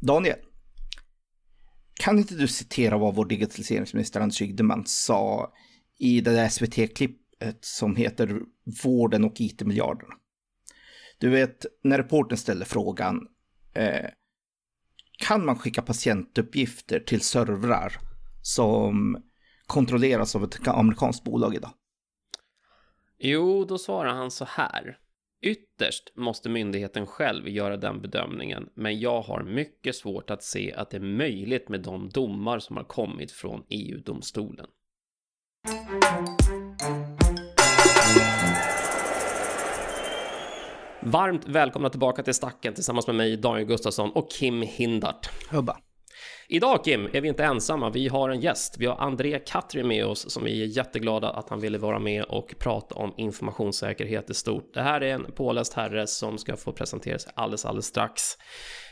Daniel, kan inte du citera vad vår digitaliseringsminister Anders Ygeman sa i det där SVT-klippet som heter Vården och IT-miljarderna? Du vet, när reporten ställer frågan eh, kan man skicka patientuppgifter till servrar som kontrolleras av ett amerikanskt bolag idag? Jo, då svarar han så här. Ytterst måste myndigheten själv göra den bedömningen, men jag har mycket svårt att se att det är möjligt med de domar som har kommit från EU-domstolen. Varmt välkomna tillbaka till Stacken tillsammans med mig, Daniel Gustafsson och Kim Hindart. Hubba. Idag Kim är vi inte ensamma, vi har en gäst. Vi har André Katri med oss som vi är jätteglada att han ville vara med och prata om informationssäkerhet i stort. Det här är en påläst herre som ska få presentera sig alldeles, alldeles strax.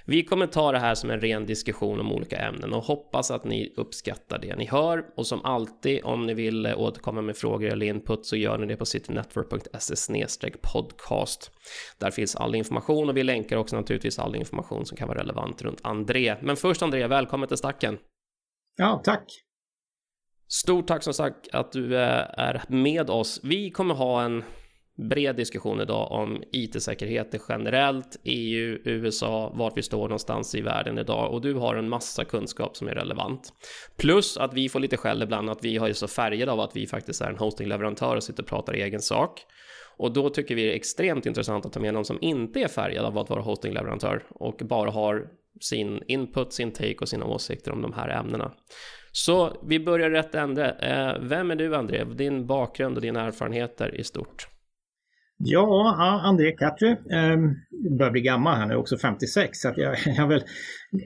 Vi kommer ta det här som en ren diskussion om olika ämnen och hoppas att ni uppskattar det ni hör. Och som alltid, om ni vill återkomma med frågor eller input så gör ni det på citynetwork.se podcast. Där finns all information och vi länkar också naturligtvis all information som kan vara relevant runt André. Men först André, välkommen till stacken. Ja, tack. Stort tack som sagt att du eh, är med oss. Vi kommer ha en bred diskussion idag om it-säkerhet generellt, EU, USA, vart vi står någonstans i världen idag och du har en massa kunskap som är relevant. Plus att vi får lite skäll ibland att vi har ju så färgade av att vi faktiskt är en hostingleverantör och sitter och pratar egen sak. Och då tycker vi det är extremt intressant att ta med någon som inte är färgad av att vara hostingleverantör och bara har sin input, sin take och sina åsikter om de här ämnena. Så vi börjar rätt ände. Eh, vem är du André? Din bakgrund och dina erfarenheter i stort? Ja, André Katry eh, börjar bli gammal här nu, också 56, så att jag, jag är väl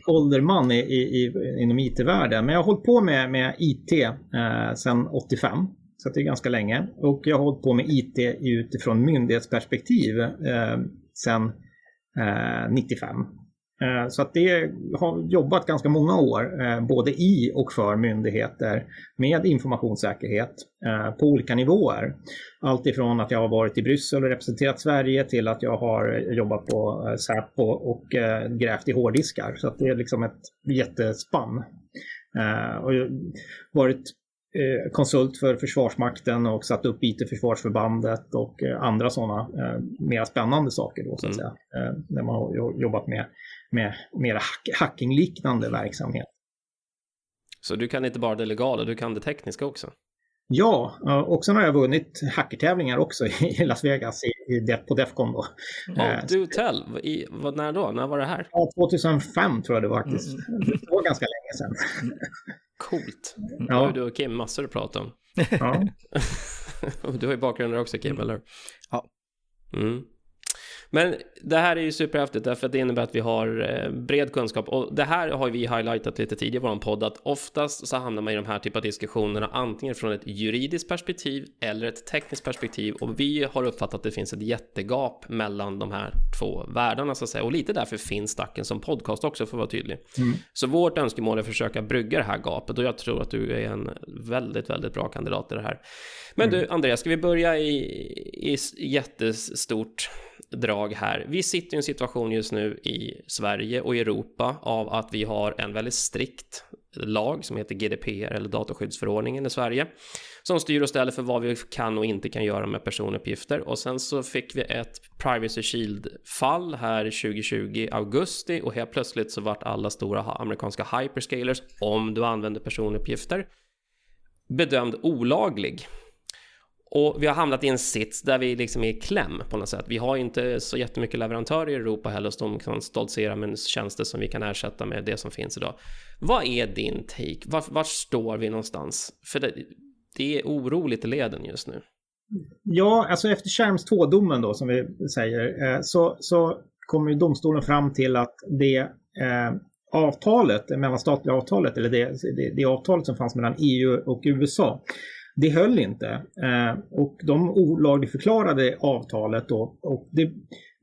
ålderman i, i, inom IT-världen. Men jag har hållit på med, med IT eh, sedan 85, så det är ganska länge. Och jag har hållit på med IT utifrån myndighetsperspektiv eh, sedan eh, 95. Eh, så att det har jobbat ganska många år, eh, både i och för myndigheter med informationssäkerhet eh, på olika nivåer. Allt ifrån att jag har varit i Bryssel och representerat Sverige till att jag har jobbat på Säpo och grävt i hårddiskar. Så att det är liksom ett jättespann. Och varit konsult för Försvarsmakten och satt upp IT-försvarsförbandet och andra sådana mer spännande saker då så att mm. säga. När man har jobbat med med mer hackingliknande verksamhet. Så du kan inte bara det legala, du kan det tekniska också? Ja, och sen har jag vunnit hackertävlingar också i Las Vegas i, i, på Defcon då. Oh, du tell, I, vad, när då? När var det här? Ja, 2005 tror jag det var faktiskt. Mm. Det var ganska länge sedan. Coolt. Ja. har du och Kim massor att prata om. Ja. du har ju bakgrunder också Kim, eller Ja. Mm. Men det här är ju superhäftigt därför att det innebär att vi har eh, bred kunskap och det här har vi highlightat lite tidigare i vår podd att oftast så hamnar man i de här typen av diskussionerna antingen från ett juridiskt perspektiv eller ett tekniskt perspektiv och vi har uppfattat att det finns ett jättegap mellan de här två världarna så att säga och lite därför finns Stacken som podcast också för att vara tydlig. Mm. Så vårt önskemål är att försöka brygga det här gapet och jag tror att du är en väldigt, väldigt bra kandidat i det här. Men mm. du Andreas, ska vi börja i, i jättestort drag här. Vi sitter i en situation just nu i Sverige och Europa av att vi har en väldigt strikt lag som heter GDPR eller dataskyddsförordningen i Sverige som styr och ställer för vad vi kan och inte kan göra med personuppgifter och sen så fick vi ett Privacy Shield fall här 2020 augusti och helt plötsligt så vart alla stora amerikanska hyperscalers om du använder personuppgifter bedömd olaglig och vi har hamnat i en sits där vi liksom är i kläm på något sätt. Vi har inte så jättemycket leverantörer i Europa heller som kan stoltsera med tjänster som vi kan ersätta med det som finns idag. Vad är din take? Var, var står vi någonstans? För det, det är oroligt i leden just nu. Ja, alltså efter Charms 2-domen då som vi säger eh, så, så kommer domstolen fram till att det eh, avtalet, mellanstatliga avtalet, eller det, det, det avtalet som fanns mellan EU och USA det höll inte. Eh, och de olagligförklarade avtalet då. Och det,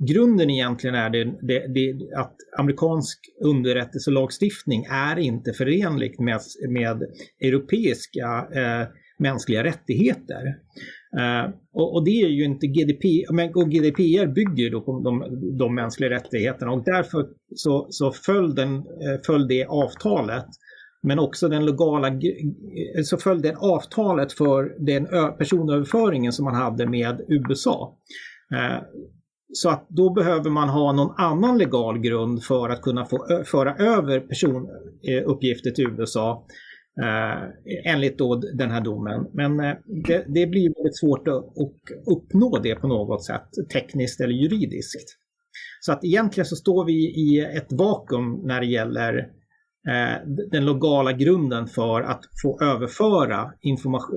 grunden egentligen är det, det, det, att amerikansk underrättelselagstiftning är inte förenligt med, med europeiska eh, mänskliga rättigheter. Eh, och, och, det är ju inte GDP, men, och GDPR bygger då på de, de mänskliga rättigheterna och därför så, så föll, den, eh, föll det avtalet men också den legala, så följde avtalet för den personöverföringen som man hade med USA. Eh, så att då behöver man ha någon annan legal grund för att kunna få föra över personuppgifter eh, till USA eh, enligt då den här domen. Men eh, det, det blir väldigt svårt att, att uppnå det på något sätt, tekniskt eller juridiskt. Så att egentligen så står vi i ett vakuum när det gäller Eh, den legala grunden för att få överföra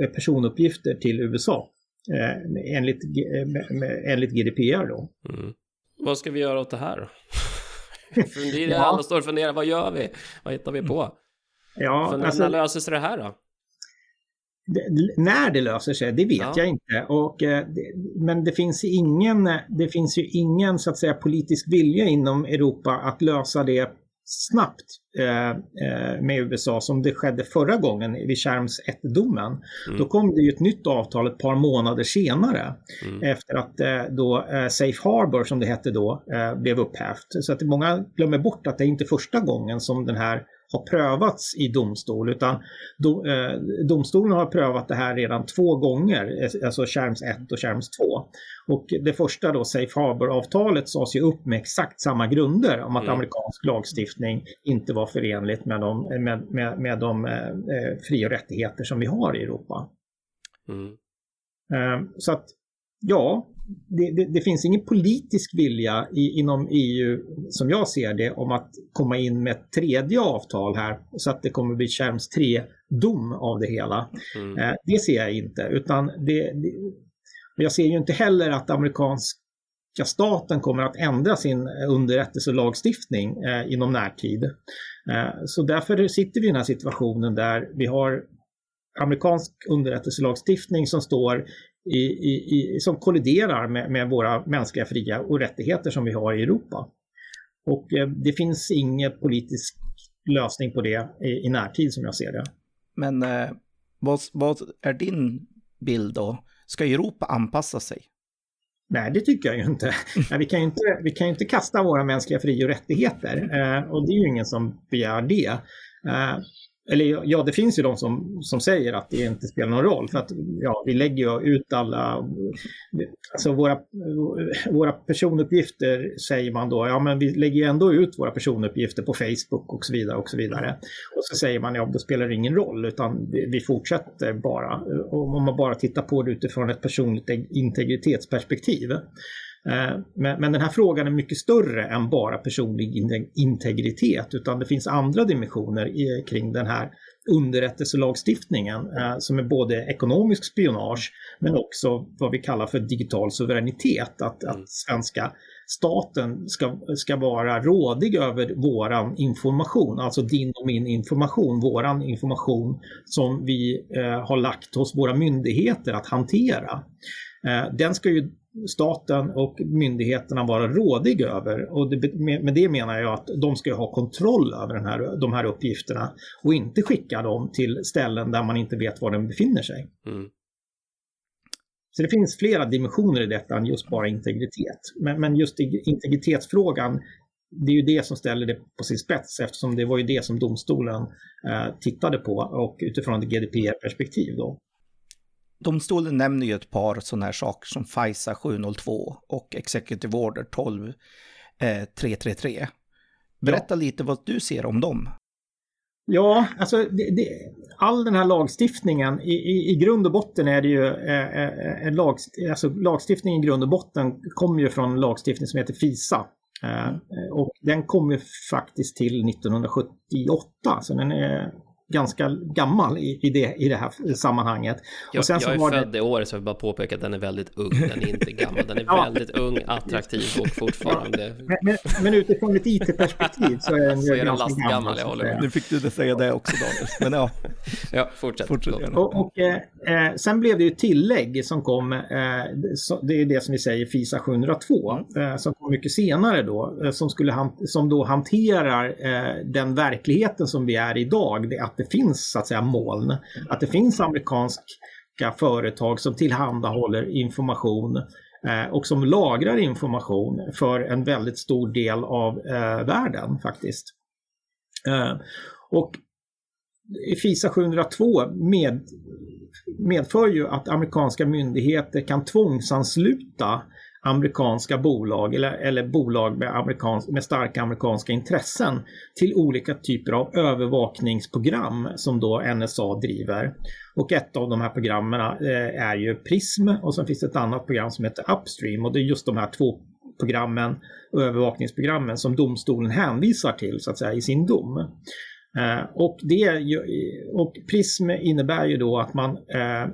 eh, personuppgifter till USA eh, enligt, enligt GDPR. Då. Mm. Vad ska vi göra åt det här det är ja. alla står och funderar, vad gör vi? Vad hittar vi på? Ja, För alltså, när löser sig det här då? Det, när det löser sig, det vet ja. jag inte. Och, eh, det, men det finns, ingen, det finns ju ingen så att säga, politisk vilja inom Europa att lösa det snabbt eh, eh, med USA som det skedde förra gången vid Charms 1-domen. Mm. Då kom det ju ett nytt avtal ett par månader senare mm. efter att eh, då Safe Harbor som det hette då blev upphävt. Så att många glömmer bort att det är inte första gången som den här har prövats i domstol utan do, eh, domstolen har prövat det här redan två gånger, eh, alltså Charms 1 och Charms 2. Och det första då, Safe Harbor-avtalet sades ju upp med exakt samma grunder om att mm. amerikansk lagstiftning inte var förenligt med de, med, med, med de eh, eh fri och rättigheter som vi har i Europa. Mm. Eh, så att ja, det, det, det, finns ingen politisk vilja i, inom EU som jag ser det om att komma in med ett tredje avtal här så att det kommer bli Charms 3-dom av det hela. Mm. Eh, det ser jag inte utan det, det, jag ser ju inte heller att amerikanska staten kommer att ändra sin underrättelselagstiftning eh, inom närtid. Eh, så därför sitter vi i den här situationen där vi har amerikansk underrättelselagstiftning som står i, i, som kolliderar med, med, våra mänskliga fria och rättigheter som vi har i Europa. Och eh, det finns ingen politisk lösning på det i, i närtid som jag ser det. Men eh, vad, vad är din bild då? Ska Europa anpassa sig? Nej, det tycker jag ju inte. vi, kan ju inte vi kan ju inte kasta våra mänskliga fri och rättigheter eh, och det är ju ingen som begär det. Eh, eller ja, det finns ju de som, som säger att det inte spelar någon roll för att ja, vi lägger ju ut alla, alltså våra, våra personuppgifter säger man då, ja men vi lägger ju ändå ut våra personuppgifter på Facebook och så vidare och så vidare. Och så säger man, ja då spelar det ingen roll utan vi fortsätter bara. Om man bara tittar på det utifrån ett personligt integritetsperspektiv. Eh, men, den här frågan är mycket större än bara personlig integritet utan det finns andra dimensioner kring den här underrättelselagstiftningen eh, som är både ekonomisk spionage men också vad vi kallar för digital suveränitet. Att, att mm. svenska staten ska, ska vara rådig över våran information, alltså din och min information, våran information som vi eh, har lagt hos våra myndigheter att hantera. Eh, den ska ju staten och myndigheterna vara rådig över. Och det, med det menar jag att de ska ha kontroll över den här, de här uppgifterna och inte skicka dem till ställen där man inte vet var de befinner sig. Mm. Så det finns flera dimensioner i detta än just bara integritet. Men, men just integritetsfrågan, det är ju det som ställer det på sin spets eftersom det var ju det som domstolen eh, tittade på och utifrån ett GDPR-perspektiv då. Domstolen nämner ju ett par sådana här saker som FISA 702 och Executive Order 12 eh, 333. Berätta ja. lite vad du ser om dem. Ja, alltså det, det, all den här lagstiftningen, i, i, i grund och botten är det ju eh, eh, en lag, alltså lagstiftning i grund och botten kommer ju från lagstiftning som heter FISA. Eh, och den kom ju faktiskt till 1978, så den är ganska gammal i, i, det, i det här sammanhanget. Jag, och sen jag är född det... i år så jag vill bara påpeka att den är väldigt ung, den är inte gammal, den är ja. väldigt ung, attraktiv och fortfarande... Men, men, men utifrån ett IT-perspektiv så är den ju ganska gammal. gammal jag håller med. Nu fick du säga det också Daniel, men ja. ja, fortsätt. fortsätt och, och eh, eh, sen blev det ju tillägg som kom, eh, så, det är det som vi säger FISA 702, mm. eh, som kom mycket senare då, eh, som, skulle som då hanterar eh, den verkligheten som vi är idag, det att det finns så att säga moln. Att det finns amerikanska företag som tillhandahåller information eh, och som lagrar information för en väldigt stor del av eh, världen faktiskt. Eh, och FISA 702 med, medför ju att amerikanska myndigheter kan tvångsansluta amerikanska bolag eller, eller bolag med, amerikans, med starka amerikanska intressen till olika typer av övervakningsprogram som då NSA driver. Och ett av de här programmen eh, är ju PRISM och sen finns det ett annat program som heter Upstream och det är just de här två programmen och övervakningsprogrammen som domstolen hänvisar till så att säga i sin dom. Eh, och, det, och PRISM innebär ju då att man eh, Eh,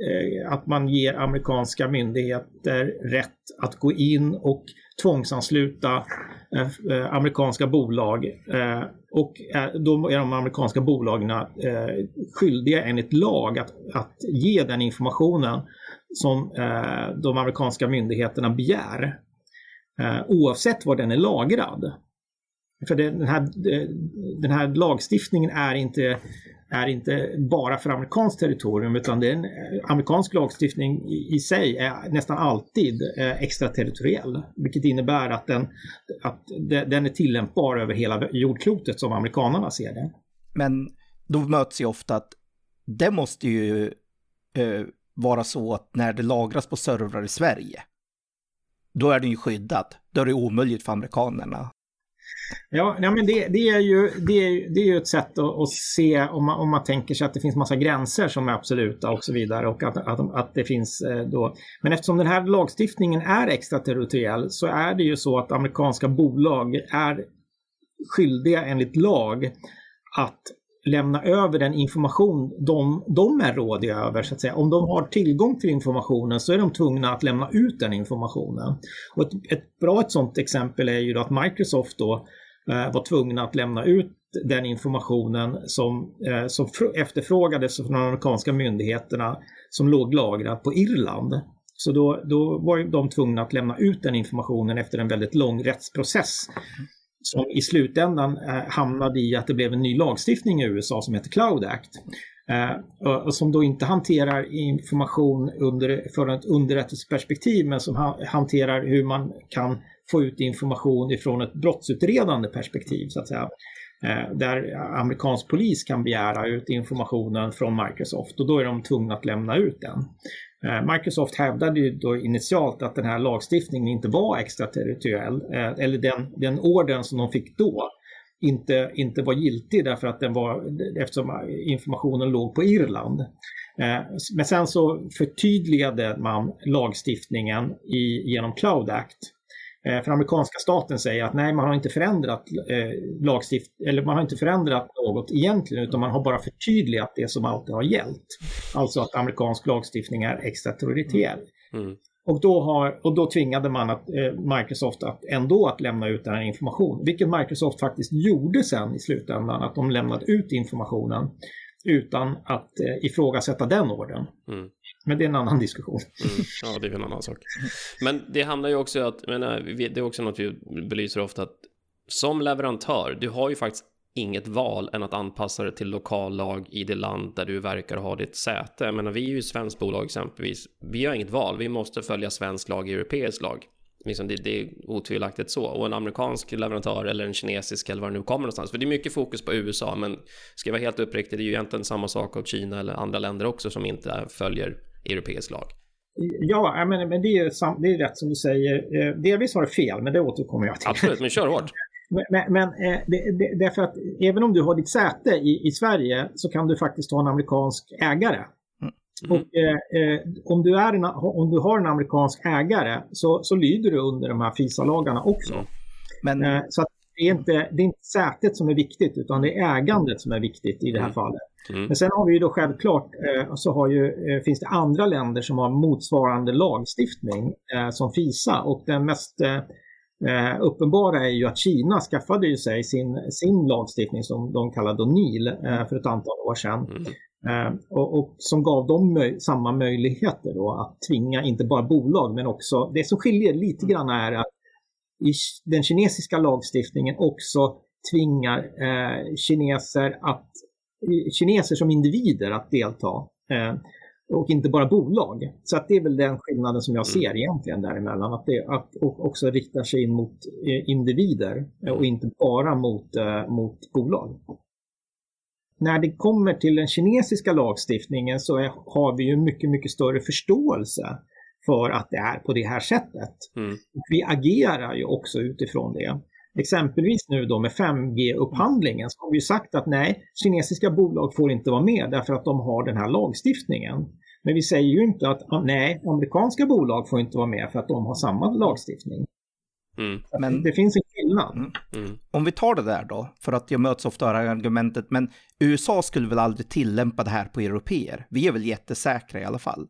Eh, att man ger amerikanska myndigheter rätt att gå in och tvångsansluta eh, eh, amerikanska bolag. Och då är de amerikanska bolagen skyldiga enligt lag att, att ge den informationen som de amerikanska myndigheterna begär. Oavsett var den är lagrad. För den här, den här lagstiftningen är inte är inte bara för amerikanskt territorium utan det är en eh, amerikansk lagstiftning i, i sig är nästan alltid eh, extraterritoriell. Vilket innebär att, den, att den är tillämpbar över hela jordklotet som amerikanerna ser det. Men då möts ju ofta att det måste ju eh, vara så att när det lagras på servrar i Sverige, då är den ju skyddad. Då är det omöjligt för amerikanerna Ja, ja men det, det, är ju, det, är, det är ju ett sätt att, att, se om man, om man tänker sig att det finns massa gränser som är absoluta och så vidare. Och att, att, att det finns eh, då. Men eftersom den här lagstiftningen är extraterritoriell så är det ju så att amerikanska bolag är skyldiga enligt lag att lämna över den information de, de är rådiga över. Så att säga. Om de har tillgång till informationen så är de tvungna att lämna ut den informationen. Och ett, ett bra ett sådant exempel är ju att Microsoft då eh, Eh, var tvungna att lämna ut den informationen som, eh, som efterfrågades från de amerikanska myndigheterna som låg lagrad på Irland. Så då, då var de tvungna att lämna ut den informationen efter en väldigt lång rättsprocess som i slutändan eh, hamnade i att det blev en ny lagstiftning i USA som heter Cloud Act. Eh, och som då inte hanterar information under, från ett underrättelseperspektiv men som hanterar hur man kan få ut information ifrån ett brottsutredande perspektiv så att säga. Eh, där amerikansk polis kan begära ut informationen från Microsoft och då är de tvungna att lämna ut den. Eh, Microsoft hävdade ju då initialt att den här lagstiftningen inte var extraterritoriell, eh, eller den, den orden som de fick då inte, inte var giltig därför att den var, eftersom informationen låg på Irland. Men sen så förtydligade man lagstiftningen i, genom Cloud Act för amerikanska staten säger att nej, man har inte förändrat eh, lagstift eller man har inte förändrat något egentligen, utan man har bara förtydligat det som alltid har gällt. Alltså att amerikansk lagstiftning är extraterritoriell. Mm. mm. Och, då har, och då tvingade man att, eh, Microsoft att ändå att lämna ut den här informationen, vilket Microsoft faktiskt gjorde sen i slutändan, att de lämnade ut informationen utan att eh, ifrågasätta den orden. Mm. Men det är en annan diskussion. Mm, ja, det är en annan sak. Men det handlar ju också om att, menar, eh, det är också något vi belyser ofta, att som leverantör, du har ju faktiskt inget val än att anpassa det till lokal lag i det land där du verkar ha ditt säte. Jag menar, vi är ju ett svenskt bolag exempelvis. Vi har inget val, vi måste följa svensk lag, europeisk lag. Liksom det, det, är otvivelaktigt så. Och en amerikansk leverantör eller en kinesisk eller var det nu kommer någonstans. För det är mycket fokus på USA, men ska jag vara helt uppriktig, det är ju egentligen samma sak av Kina eller andra länder också som inte följer europeisk lag. Ja, men, men det, är, det är rätt som du säger. Eh, delvis har det fel, men det återkommer jag till. Absolut, men kör hårt. Men, men eh, det, det, därför att även om du har ditt säte i, i Sverige så kan du faktiskt ha en amerikansk ägare. Mm. Och eh, eh, om, du är en, om du har en amerikansk ägare så, så lyder du under de här FISA-lagarna också. Mm. Men... Eh, så det, är inte, det är inte sätet som är viktigt utan det är ägandet som är viktigt i det här mm. fallet. Mm. Men sen har vi ju då självklart eh, så har ju, eh, finns det andra länder som har motsvarande lagstiftning eh, som FISA och den mest eh, uppenbara är ju att Kina skaffade ju sig sin, sin lagstiftning som de kallade NIL eh, för ett antal år sedan. Mm. Och, och, som gav dem möj samma möjligheter då att tvinga inte bara bolag men också, det som skiljer lite grann är att i den kinesiska lagstiftningen också tvingar kineser att kineser som individer att delta. Eh, och inte bara bolag. Så att det är väl den skillnaden som jag ser egentligen däremellan. Att det att också riktar sig in mot eh, individer och inte bara mot, eh, mot bolag. När det kommer till den kinesiska lagstiftningen så är, har vi ju mycket, mycket större förståelse för att det är på det här sättet. Mm. Och vi agerar ju också utifrån det. Exempelvis nu då med 5G-upphandlingen så har vi sagt att nej, kinesiska bolag får inte vara med därför att de har den här lagstiftningen. Men vi säger ju inte att nej, amerikanska bolag får inte vara med för att de har samma lagstiftning. Mm. Men det finns en skillnad. Mm. Mm. Om vi tar det där då, för att jag möts ofta av argumentet, men USA skulle väl aldrig tillämpa det här på europeer? Vi är väl jättesäkra i alla fall?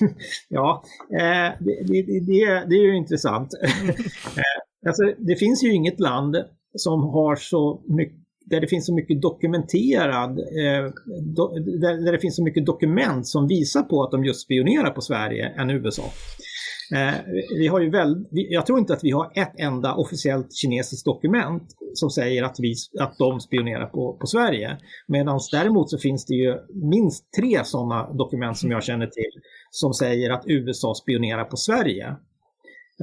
ja, eh, det, det, det, det, är ju intressant. Alltså, det finns ju inget land som har så mycket där det finns så mycket dokumenterad, eh, do, där, där, det finns så mycket dokument som visar på att de just spionerar på Sverige än USA. Eh, vi har ju väl, jag tror inte att vi har ett enda officiellt kinesiskt dokument som säger att, vi, att de spionerar på, på Sverige. Medan däremot så finns det ju minst tre sådana dokument som jag känner till som säger att USA spionerar på Sverige.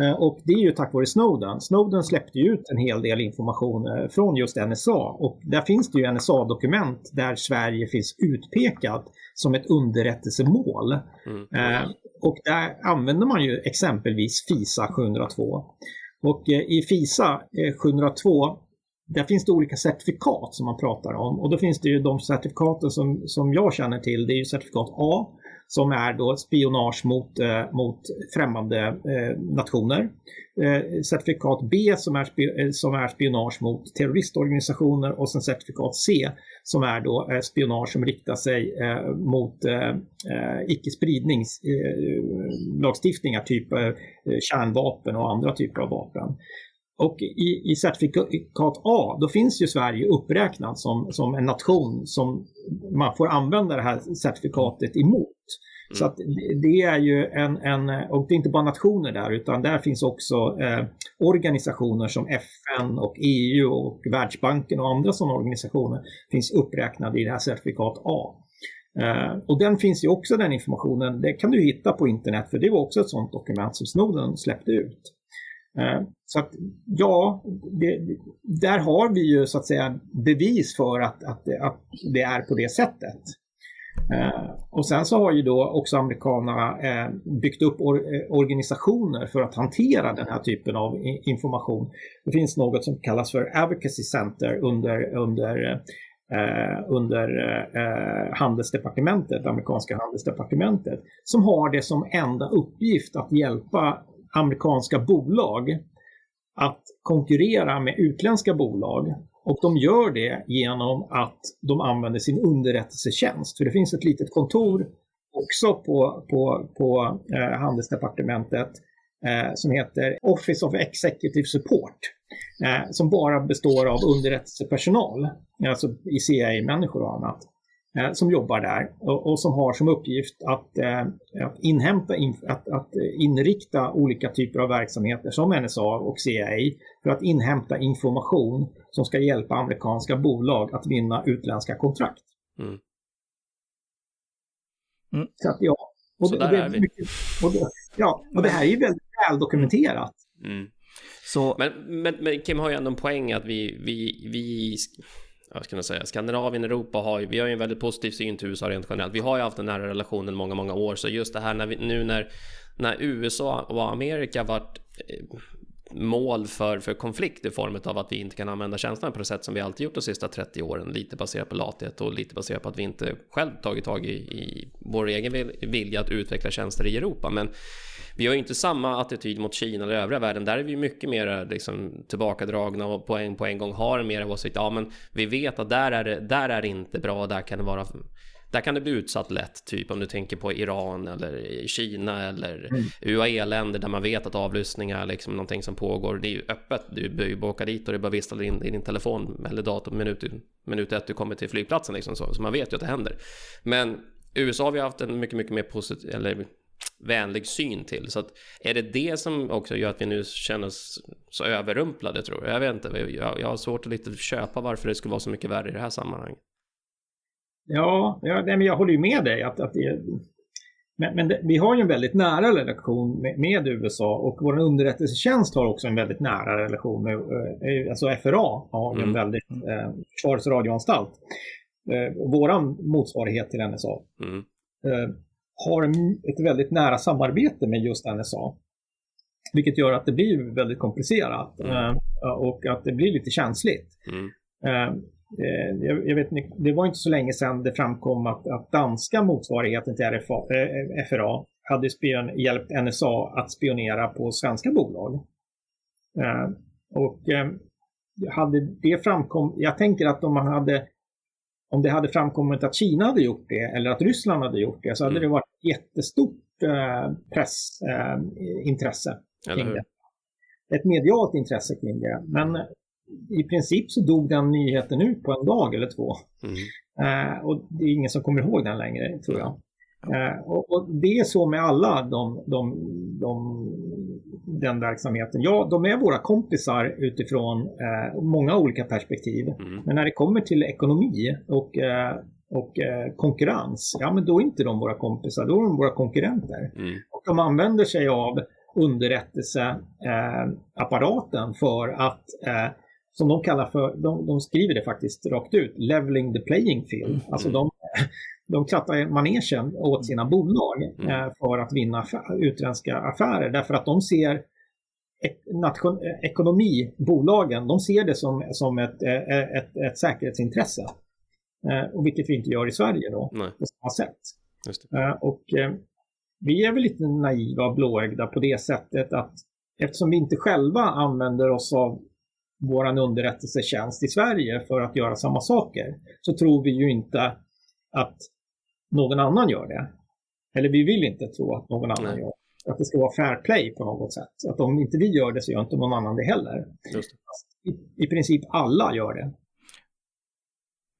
Eh, och det är ju tack vare Snowden. Snowden släppte ut en hel del information eh, från just NSA och där finns det ju NSA-dokument där Sverige finns utpekat som ett underrättelsemål. Mm. Eh, och där använder man ju exempelvis FISA 702. Och i FISA 702 där finns det olika certifikat som man pratar om och då finns det ju de certifikaten som, som jag känner till. Det är ju certifikat A som är då spionage mot, eh, mot främmande eh, nationer. Eh, certifikat B som är, eh, som är spionage mot terroristorganisationer och sen certifikat C som är då eh, spionage som riktar sig eh, mot eh, eh, icke-spridningslagstiftningar, typ kärnvapen och andra typer av vapen. Och i, i certifikat A, då finns ju Sverige uppräknat som, som en nation som man får använda det här certifikatet emot. Mm. Så att det är ju en, en, och det är inte bara nationer där utan där finns också eh, organisationer som FN och EU och Världsbanken och andra sådana organisationer finns uppräknade i det här certifikat A. Eh, och den finns ju också den informationen, det kan du hitta på internet för det var också ett sådant dokument som Snowden släppte ut. Eh, så att ja, det, där har vi ju så att säga bevis för att, att, att det är på det sättet. Eh, och sen så har ju då också amerikanerna eh, byggt upp eh, organisationer för att hantera den här typen av information. Det finns något som kallas för Advocacy Center under, under Eh, under eh, handelsdepartementet, amerikanska handelsdepartementet, som har det som enda uppgift att hjälpa amerikanska bolag att konkurrera med utländska bolag. Och de gör det genom att de använder sin underrättelsetjänst. För det finns ett litet kontor också på, på, på eh, Handelsdepartementet eh, som heter Office of Executive Support. Eh, som bara består av underrättelsepersonal, alltså i CIA-människor och annat. Eh, som jobbar där och, och, som har som uppgift att, eh, att inhämta, in, att, att, inrikta olika typer av verksamheter som NSA och CIA för att inhämta information som ska hjälpa amerikanska bolag att vinna utländska kontrakt. Mm. Mm. Så att ja, och Så det, där är vi. Mycket, och det, ja, och det här är ju väldigt väl dokumenterat. Mm. Så... Men, men, men, Kim har ju ändå en poäng att vi, vi, vi jag ska säga, Skandinavien, Europa har ju, vi har ju en väldigt positiv syn till USA rent generellt. Vi har ju haft den här relationen många, många år, så just det här när vi, nu när, när USA och Amerika varit eh, mål för, för konflikt i form av att vi inte kan använda tjänsterna på det sätt som vi alltid gjort de sista 30 åren. Lite baserat på lathet och lite baserat på att vi inte själv tagit tag i, i vår egen vilja att utveckla tjänster i Europa. Men vi har ju inte samma attityd mot Kina eller övriga världen. Där är vi mycket mer liksom, tillbakadragna och på en, på en gång har en mer åsikt. Ja, men vi vet att där är det, där är det inte bra. Där kan det vara där kan det bli utsatt lätt, typ om du tänker på Iran eller Kina eller mm. UAE-länder där man vet att avlyssning är liksom någonting som pågår. Det är ju öppet, du behöver ju åka dit och det är bara vissla in i din telefon eller dator minut, minut ett du kommer till flygplatsen liksom så, så man vet ju att det händer. Men USA har vi haft en mycket, mycket mer positiv, eller vänlig syn till. Så att är det det som också gör att vi nu känner oss så överrumplade tror jag? Jag vet inte, jag, jag har svårt att lite köpa varför det skulle vara så mycket värre i det här sammanhanget. Ja, ja nej, men jag håller ju med dig. att, att det, men, men det, vi har ju en väldigt nära relation med, med, USA och vår underrättelsetjänst har också en väldigt nära relation med, eh, alltså FRA har ju en mm. väldigt, eh, Försvarets radioanstalt, eh, våran motsvarighet till NSA, mm. eh, har ett väldigt nära samarbete med just NSA. Vilket gör att det blir väldigt komplicerat mm. eh, och att det blir lite känsligt. Mm. Eh, jag, vet, det var inte så länge sedan det framkom att, att danska motsvarigheten till RFA, eh, FRA hade spion, hjälpt NSA att spionera på svenska bolag. Eh, och hade det framkommit, jag tänker att om man hade om det hade framkommit att Kina hade gjort det eller att Ryssland hade gjort det så hade mm. det varit jättestort pressintresse kring det. Ett medialt intresse kring det. Men i princip så dog den nyheten ut på en dag eller två. Mm. Eh, och det är ingen som kommer ihåg den längre, tror jag. Eh, och, och, det är så med alla de, de, de, den verksamheten. Ja, de är våra kompisar utifrån eh, många olika perspektiv. Mm. Men när det kommer till ekonomi och, eh, och eh, konkurrens, ja men då är inte de våra kompisar, då är de våra konkurrenter. Mm. Och de använder sig av underrättelseapparaten för att som de kallar för, de, de, skriver det faktiskt rakt ut, leveling the playing field. Mm. Alltså de, de krattar manegen åt sina bolag mm. eh, för att vinna affär, utländska affärer därför att de ser nation, ekonomibolagen, de ser det som, som ett, eh, ett, ett säkerhetsintresse. Eh, och vilket vi inte gör i Sverige då, Nej. på samma sätt. Eh, och eh, vi är väl lite naiva och blåögda på det sättet att eftersom vi inte själva använder oss av vår underrättelsetjänst i Sverige för att göra samma saker så tror vi ju inte att någon annan gör det. Eller vi vill inte tro att någon annan Nej. gör det. Att det ska vara fair play på något sätt. Att om inte vi gör det så gör inte någon annan det heller. Det. I, I princip alla gör det.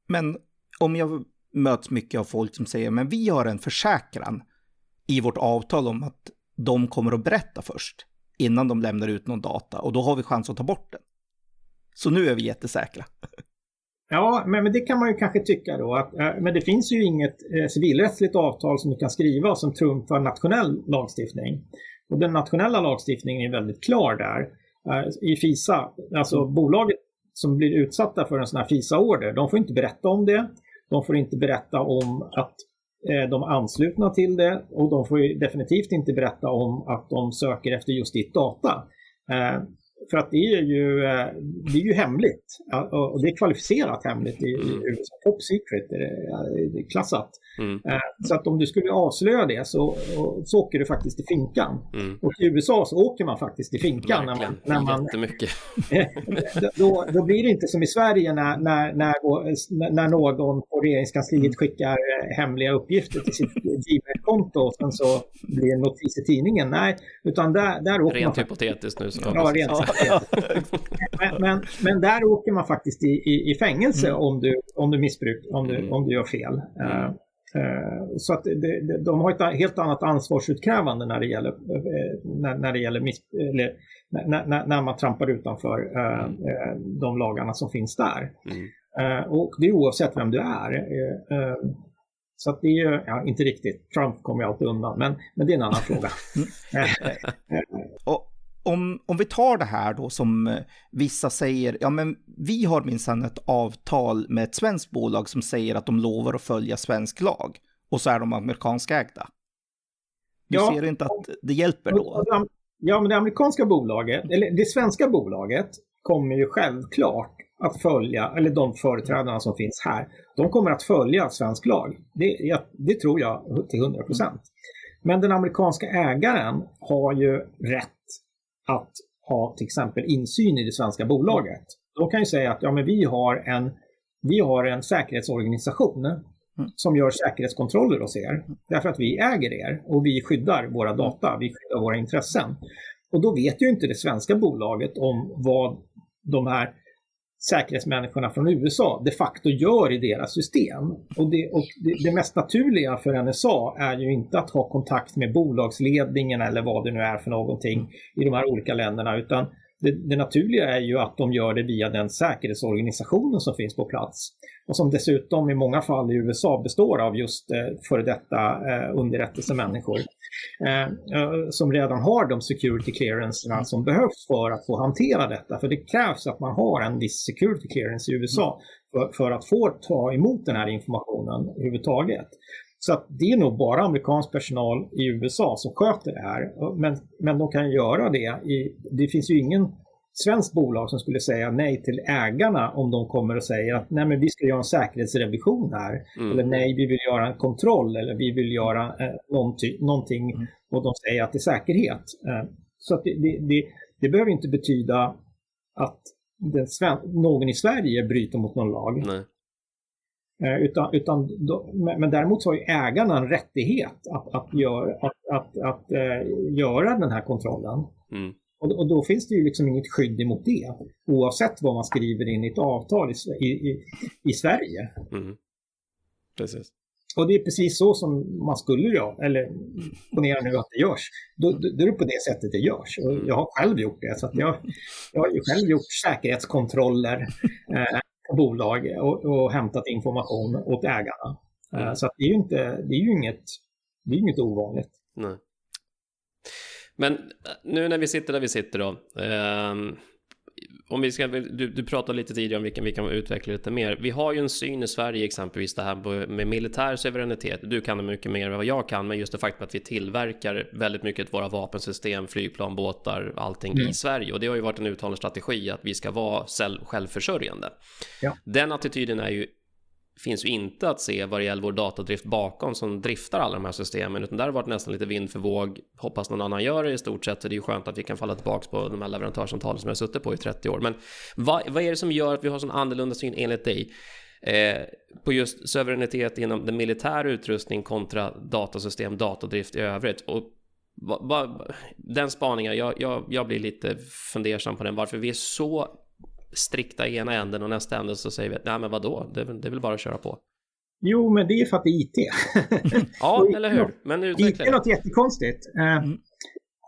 Men om jag möts mycket av folk som säger men vi har en försäkran i vårt avtal om att de kommer att berätta först innan de lämnar ut någon data och då har vi chans att ta bort den. Så nu är vi jättesäkra. Ja, men, men det kan man ju kanske tycka då. Att, eh, men det finns ju inget eh, civilrättsligt avtal som du kan skriva som trumfar nationell lagstiftning. Och den nationella lagstiftningen är väldigt klar där. Eh, I FISA, alltså mm. bolaget som blir utsatta för en sån här FISA-order, de får inte berätta om det. De får inte berätta om att eh, de är anslutna till det och de får definitivt inte berätta om att de söker efter just ditt data. För att det är ju, eh, det är ju hemligt. Och det är kvalificerat hemligt i, mm. USA. Top secret är klassat. Mm. Eh, så att om du skulle avslöja det så, så åker du faktiskt i finkan. Mm. Och i USA så åker man faktiskt i finkan. När man, när man, Jättemycket. då, då blir det inte som i Sverige när, när, när, när någon på regeringskansliet mm. skickar eh, hemliga uppgifter till sitt Gmail-konto och sen så blir det en notis i tidningen. Nej, utan där, där åker rent man... Rent hypotetiskt nu. Så ja, rent men, men, men, där åker man faktiskt i, i, i fängelse mm. om, du, om du missbruk, om du, mm. om du gör fel. Uh, uh, så att de har ett helt annat ansvarsutkrävande när det gäller, uh, när, när det gäller miss, när, när, när, man trampar utanför de lagarna som finns där. Mm. och det är oavsett vem du är. Så att det är ja, inte riktigt, Trump kommer ju alltid undan, men, men det är en annan fråga. och, om, om vi tar det här då som eh, vissa säger, ja men vi har minsann ett avtal med ett svenskt bolag som säger att de lovar att följa svensk lag och så är de amerikanskägda. Du ja, ser inte att det hjälper då? Ja, men det amerikanska bolaget, eller det svenska bolaget kommer ju självklart att följa, eller de företrädarna som finns här, de kommer att följa svensk lag. Det, det tror jag till 100 procent. Men den amerikanska ägaren har ju rätt att ha till exempel insyn i det svenska bolaget. De kan ju säga att ja, men vi, har en, vi har en säkerhetsorganisation mm. som gör säkerhetskontroller hos er. Därför att vi äger er och vi skyddar våra data, vi skyddar våra intressen. Och då vet ju inte det svenska bolaget om vad de här säkerhetsmänniskorna från USA de facto gör i deras system. Och, det, och det, det, mest naturliga för NSA är ju inte att ha kontakt med bolagsledningen eller vad det nu är för någonting i de här olika länderna, utan det, det, naturliga är ju att de gör det via den säkerhetsorganisationen som finns på plats. Och som dessutom i många fall i USA består av just eh, före detta eh, underrättelsemänniskor. Eh, eh, som redan har de security clearancerna som behövs för att få hantera detta. För det krävs att man har en viss security clearance i USA för, för att få ta emot den här informationen överhuvudtaget. Så det är nog bara amerikansk personal i USA som sköter det här. Men, men de kan göra det. I, det finns ju ingen svenskt bolag som skulle säga nej till ägarna om de kommer och säger att nej men vi ska göra en säkerhetsrevision här. Mm. Eller nej, vi vill göra en kontroll eller vi vill göra eh, någonting, någonting mm. och de säger att det är säkerhet. Eh, så det, det, det, det, behöver inte betyda att någon i Sverige bryter mot någon lag. Nej. Eh, utan, utan, men däremot så har ju ägarna en rättighet att, att, gör, att, att, att äh, göra den här kontrollen. Mm. Och, och, då finns det ju liksom inget skydd emot det. Oavsett vad man skriver in i ett avtal i, i, i Sverige. Mm. Precis. Och det är precis så som man skulle göra, eller ponera nu att det görs. Då, då, då, är det på det sättet det görs. Och jag har själv gjort det. Så jag, jag har ju själv gjort säkerhetskontroller eh, på bolag och, och hämtat information åt ägarna. Eh, mm. Så det är ju inte, det är ju inget, det är inget ovanligt. Nej. Men nu när vi sitter där vi sitter då. Eh, om vi ska, du, du pratade lite tidigare om vilken vi kan utveckla lite mer. Vi har ju en syn i Sverige exempelvis det här med militär suveränitet. Du kan mycket mer än vad jag kan, men just det faktum att vi tillverkar väldigt mycket våra vapensystem, flygplan, båtar, allting mm. i Sverige. Och det har ju varit en uttalad strategi att vi ska vara självförsörjande. Ja. Den attityden är ju finns ju inte att se vad det gäller vår datadrift bakom som driftar alla de här systemen, utan där har varit nästan lite vind för våg. Hoppas någon annan gör det i stort sett, så det är ju skönt att vi kan falla tillbaka på de här leverantörssamtalen som jag har suttit på i 30 år. Men vad, vad är det som gör att vi har sån annorlunda syn enligt dig? Eh, på just suveränitet inom den militära utrustning kontra datasystem, datadrift i övrigt. Och va, va, den spaningen, jag, jag, jag blir lite fundersam på den, varför vi är så strikta i ena änden och nästa ände så säger vi att nej men vadå, det, det är väl bara att köra på. Jo, men det är för att det är IT. ja, eller hur? Men IT är något jättekonstigt. Eh, mm.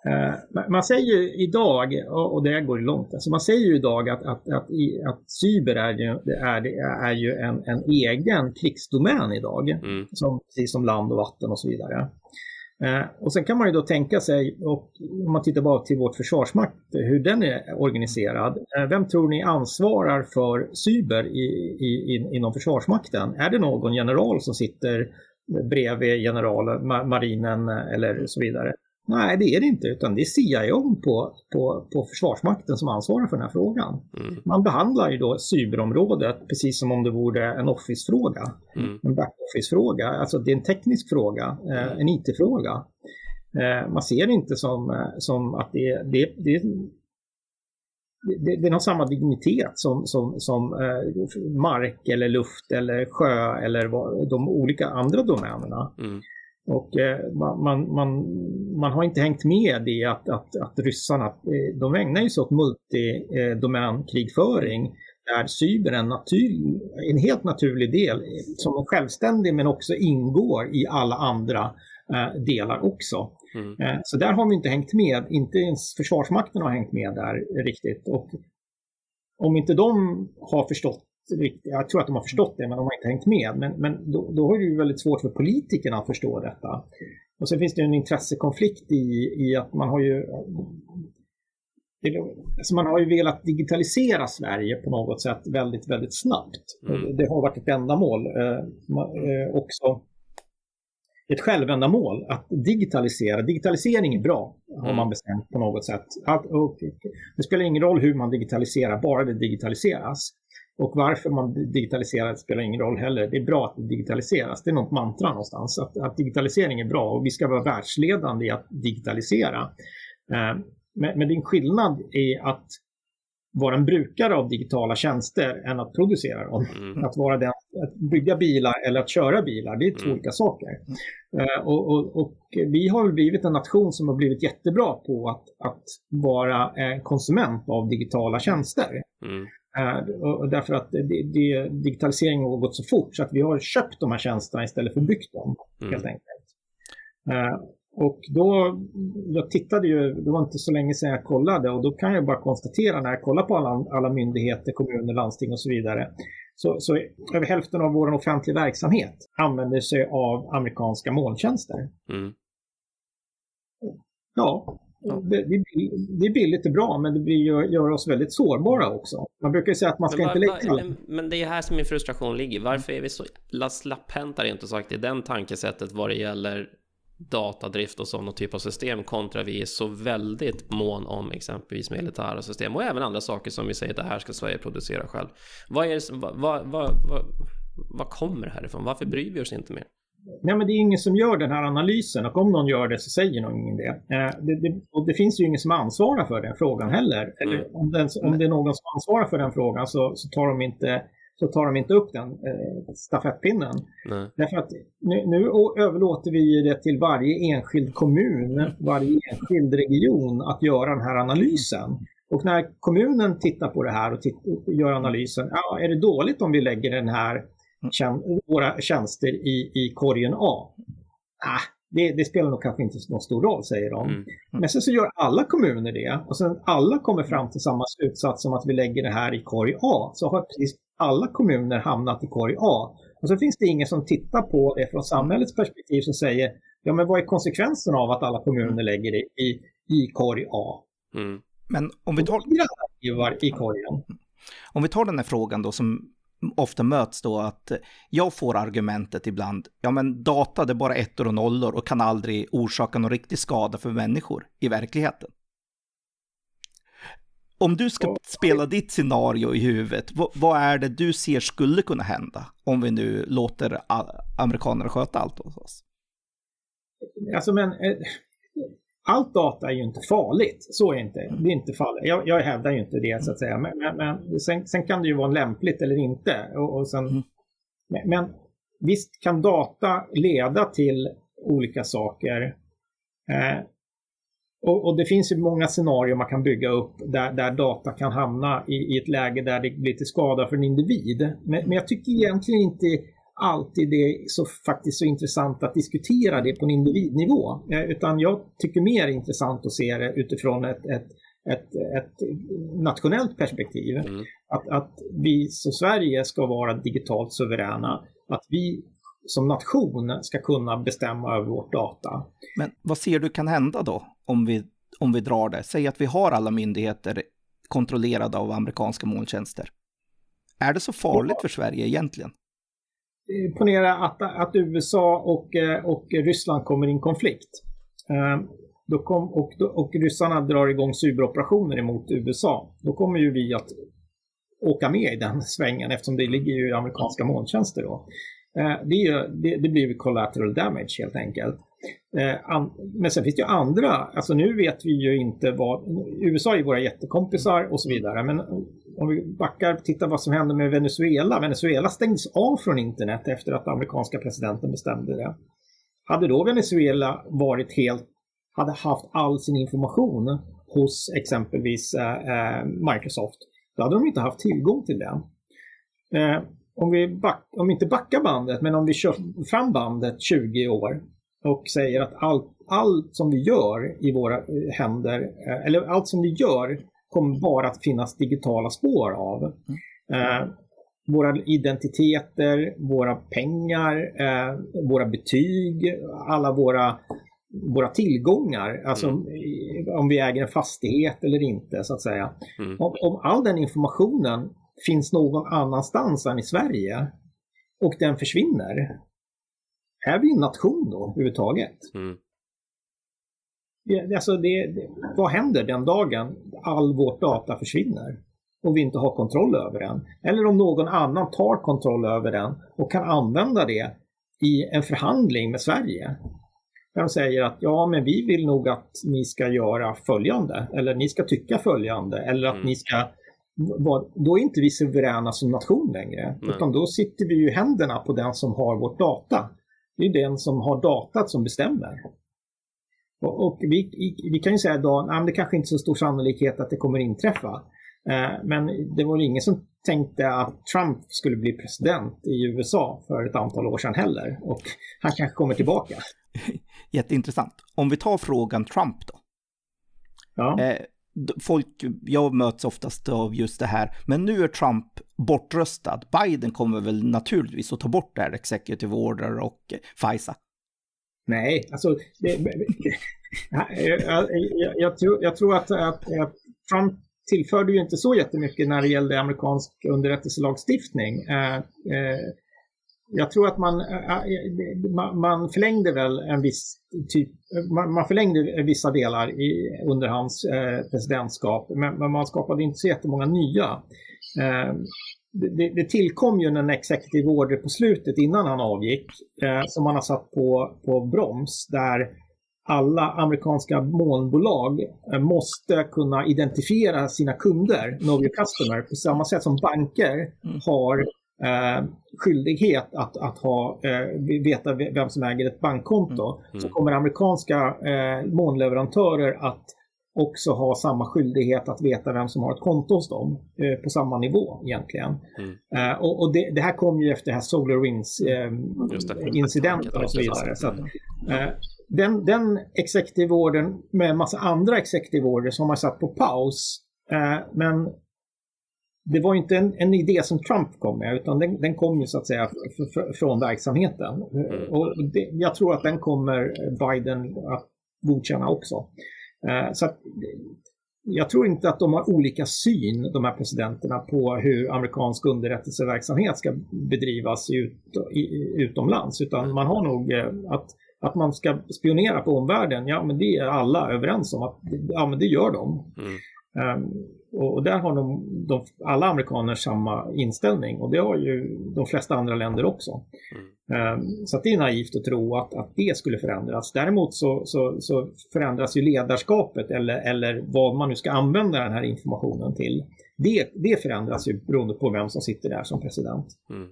Uh, man säger ju idag, och det går långt, alltså man säger ju idag att, att, att, att cyber är ju, är, är ju en, en egen krigsdomän idag. Mm. Som, precis som land och vatten och så vidare. Eh, och sen kan man ju då tänka sig, och om man tittar bara till vårt försvarsmakt, hur den är organiserad. Eh, vem tror ni ansvarar för cyber i, i, inom Försvarsmakten? Är det någon general som sitter bredvid generalen, marinen eh, eller så vidare? Nej, det är det inte, utan det är CIO på, på, på Försvarsmakten som ansvarar för den här frågan. Mm. Man behandlar ju då cyberområdet precis som om det vore en Office-fråga. Mm. En back-office-fråga, alltså det är en teknisk fråga, eh, en IT-fråga. Eh, man ser det inte som, eh, som att det, det, det, det, det har samma dignitet som, som, som mark eller luft eller sjö eller de olika andra domänerna. Mm. Och eh, man, man, man, har inte hängt med i att, att, att ryssarna, eh, de ägnar ju sig åt multidomänkrigföring där cyber är en, natur, en helt naturlig del som är självständig men också ingår i alla andra eh, delar också. Mm. Eh, så där har vi inte hängt med, inte ens Försvarsmakten har hängt med där riktigt. Och om inte de har förstått jag tror att de har förstått det, men de har inte hängt med. Men, men då, då är det ju väldigt svårt för politikerna att förstå detta. Och sen finns det en intressekonflikt i, i att man har ju Alltså man har ju velat digitalisera Sverige på något sätt väldigt, väldigt snabbt. Mm. Det har varit ett ändamål eh, eh, också. Ett självändamål att digitalisera. Digitalisering är bra, har man mm. bestämt på något sätt. Att, det spelar ingen roll hur man digitaliserar, bara det digitaliseras. Och varför man digitaliserar spelar ingen roll heller. Det är bra att det digitaliseras. Det är något mantra någonstans. Att, att digitalisering är bra och vi ska vara världsledande i att digitalisera. Eh, men, men det är en skillnad i att vara en brukare av digitala tjänster än att producera dem. Mm. Att vara den, att bygga bilar eller att köra bilar, det är två mm. olika saker. Uh, och, och, och, vi har blivit en nation som har blivit jättebra på att, att vara konsument av digitala tjänster. Mm. Uh, därför att det, det, digitaliseringen har gått så fort så att vi har köpt de här tjänsterna istället för byggt dem. Mm. Helt enkelt. Uh, och då, jag tittade ju, det var inte så länge sedan jag kollade och då kan jag bara konstatera när jag kollar på alla, alla myndigheter, kommuner, landsting och så vidare. Så, så över hälften av vår offentlig verksamhet använder sig av amerikanska molntjänster. Mm. Ja, det, det, är billigt och bra, men det blir, gör oss väldigt sårbara också. Man brukar säga att man ska men, inte lägga. Men det är här som min frustration ligger. Varför är vi så slapphänta rent sagt i den tankesättet vad det gäller datadrift och sådana typ av system kontra vi är så väldigt mån om exempelvis militära system och även andra saker som vi säger att det här ska Sverige producera själv. Vad, är det, vad, vad, vad, vad kommer det härifrån? Varför bryr vi oss inte mer? Nej, men det är ingen som gör den här analysen och om någon gör det så säger någon ingen det. Eh, det, det och det finns ju ingen som ansvarar för den frågan heller. Eller mm. om, den, om det är någon som ansvarar för den frågan så, så tar de inte så tar de inte upp den eh, stafettpinnen. Nej. Därför att nu, nu, överlåter vi det till varje enskild kommun, varje enskild region att göra den här analysen. Och när kommunen tittar på det här och gör analysen, ja, är det dåligt om vi lägger den här våra tjänster i, i korgen A? Ah, det, det, spelar nog kanske inte någon stor roll, säger de. Mm. Mm. Men sen så gör alla kommuner det och sen alla kommer fram till samma slutsats som att vi lägger det här i korg A. Så har precis alla kommuner hamnat i korg A. Och så finns det ingen som tittar på det från samhällets perspektiv som säger ja men vad är konsekvensen av att alla kommuner lägger det i, i korg A? Mm. Men om vi tar... I korgen. Om vi tar den här frågan då som ofta möts då att jag får argumentet ibland, ja men data det är bara ettor och nollor och kan aldrig orsaka någon riktig skada för människor i verkligheten. Om du ska spela ditt scenario i huvudet, vad, är det du ser skulle kunna hända om vi nu låter amerikanerna sköta allt hos oss? Alltså men, eh, allt data är ju inte farligt. Så är inte, det är inte fallet. Jag, jag hävdar ju inte det så att säga. Men, men, men sen, sen, kan det ju vara lämpligt eller inte. Och, och sen, mm. men, men, visst kan data leda till olika saker. Eh, och, och, det finns ju många scenarier man kan bygga upp där, där data kan hamna i, i, ett läge där det blir till skada för en individ. Men, men jag tycker egentligen inte alltid det är så, faktiskt så intressant att diskutera det på en individnivå. Eh, utan jag tycker mer intressant att se det utifrån ett, ett, ett, ett nationellt perspektiv. Mm. Att, att vi som Sverige ska vara digitalt suveräna. Att vi som nation ska kunna bestämma över vårt data. Men vad ser du kan hända då om vi, om vi drar det? Säg att vi har alla myndigheter kontrollerade av amerikanska molntjänster. Är det så farligt för Sverige egentligen? Ponera att, att USA och, eh, och Ryssland kommer i en konflikt. Ehm, då kom, och, och ryssarna drar igång cyberoperationer emot USA. Då kommer ju vi att åka med i den svängen eftersom det ligger ju i amerikanska molntjänster då. Ehm, det, är, det, det blir collateral damage helt enkelt. Eh, men sen finns det ju andra, alltså nu vet vi ju inte vad, USA är våra jättekompisar och så vidare, men eh, om vi backar och tittar vad som hände med Venezuela. Venezuela stängdes av från internet efter att amerikanska presidenten bestämde det. Hade då Venezuela varit helt, hade haft all sin information hos exempelvis eh, Microsoft, då hade de inte haft tillgång till den. Om vi back, om vi inte backar bandet, men om vi kör fram bandet 20 år och säger att allt, allt som vi gör i våra händer, eh, eller allt som vi gör kommer bara att finnas digitala spår av. Eh, våra identiteter, våra pengar, eh, våra betyg, alla våra, våra tillgångar. Alltså mm. om vi äger en fastighet eller inte så att säga. Mm. Om, om, all den informationen finns någon annanstans än i Sverige och den försvinner. Är vi en nation då överhuvudtaget? Mm. Alltså det, vad händer den dagen all vårt data försvinner och vi inte har kontroll över den? Eller om någon annan tar kontroll över den och kan använda det i en förhandling med Sverige. Där de säger att ja, men vi vill nog att ni ska göra följande eller ni ska tycka följande eller att mm. ni ska då är inte vi suveräna som nation längre. Nej. Utan då sitter vi ju i händerna på den som har vårt data. Det är den som har datat som bestämmer. Och, och vi, vi, kan ju säga då, att det kanske inte är så stor sannolikhet att det kommer inträffa. Eh, men det var ingen som tänkte att Trump skulle bli president i USA för ett antal år sedan heller. Och han kanske kommer tillbaka. jätteintressant. Om vi tar frågan Trump då. Ja. Folk, jag möts oftast av just det här, men nu är Trump bortröstad. Biden kommer väl naturligtvis att ta bort det här Executive Order och eh, FISA. Nej, alltså det, jag, jag, jag, tror, jag tror att, att, att Trump tillförde ju inte så jättemycket när det gällde amerikansk underrättelselagstiftning. Eh, eh, jag tror att man, man förlängde väl en viss typ, man förlängde vissa delar i, under hans presidentskap, men man skapade inte så jättemånga nya. Det, det tillkom ju en executive order på slutet innan han avgick som man har satt på, på broms där alla amerikanska molnbolag måste kunna identifiera sina kunder, know your customer, på samma sätt som banker mm. har eh, skyldighet att, att ha, eh, veta vem som äger ett bankkonto. Mm. Mm. Så kommer amerikanska eh, månleverantörer att också ha samma skyldighet att veta vem som har ett konto hos dem eh, på samma nivå egentligen. Mm. Eh, och, och det, det, här kom ju efter det här SolarWinds eh, och så vidare. Så att, eh, den, den executive ordern med en massa andra executive orders har man satt på paus. Eh, men det var inte en, en, idé som Trump kom med utan den, den kom ju så att säga från verksamheten. Mm. Och det, jag tror att den kommer Biden att godkänna också. Eh, så att, jag tror inte att de har olika syn, de här presidenterna, på hur amerikansk underrättelseverksamhet ska bedrivas ut, i, utomlands. Utan man har nog eh, att, att man ska spionera på omvärlden, ja men det är alla överens om att ja, men det gör de. Mm. Um, och, där har de, de, alla amerikaner samma inställning och det har ju de flesta andra länder också. Mm. Um, så det är naivt att tro att, att det skulle förändras. Däremot så, så, så, förändras ju ledarskapet eller, eller vad man nu ska använda den här informationen till. Det, det förändras ju beroende på vem som sitter där som president. Mm.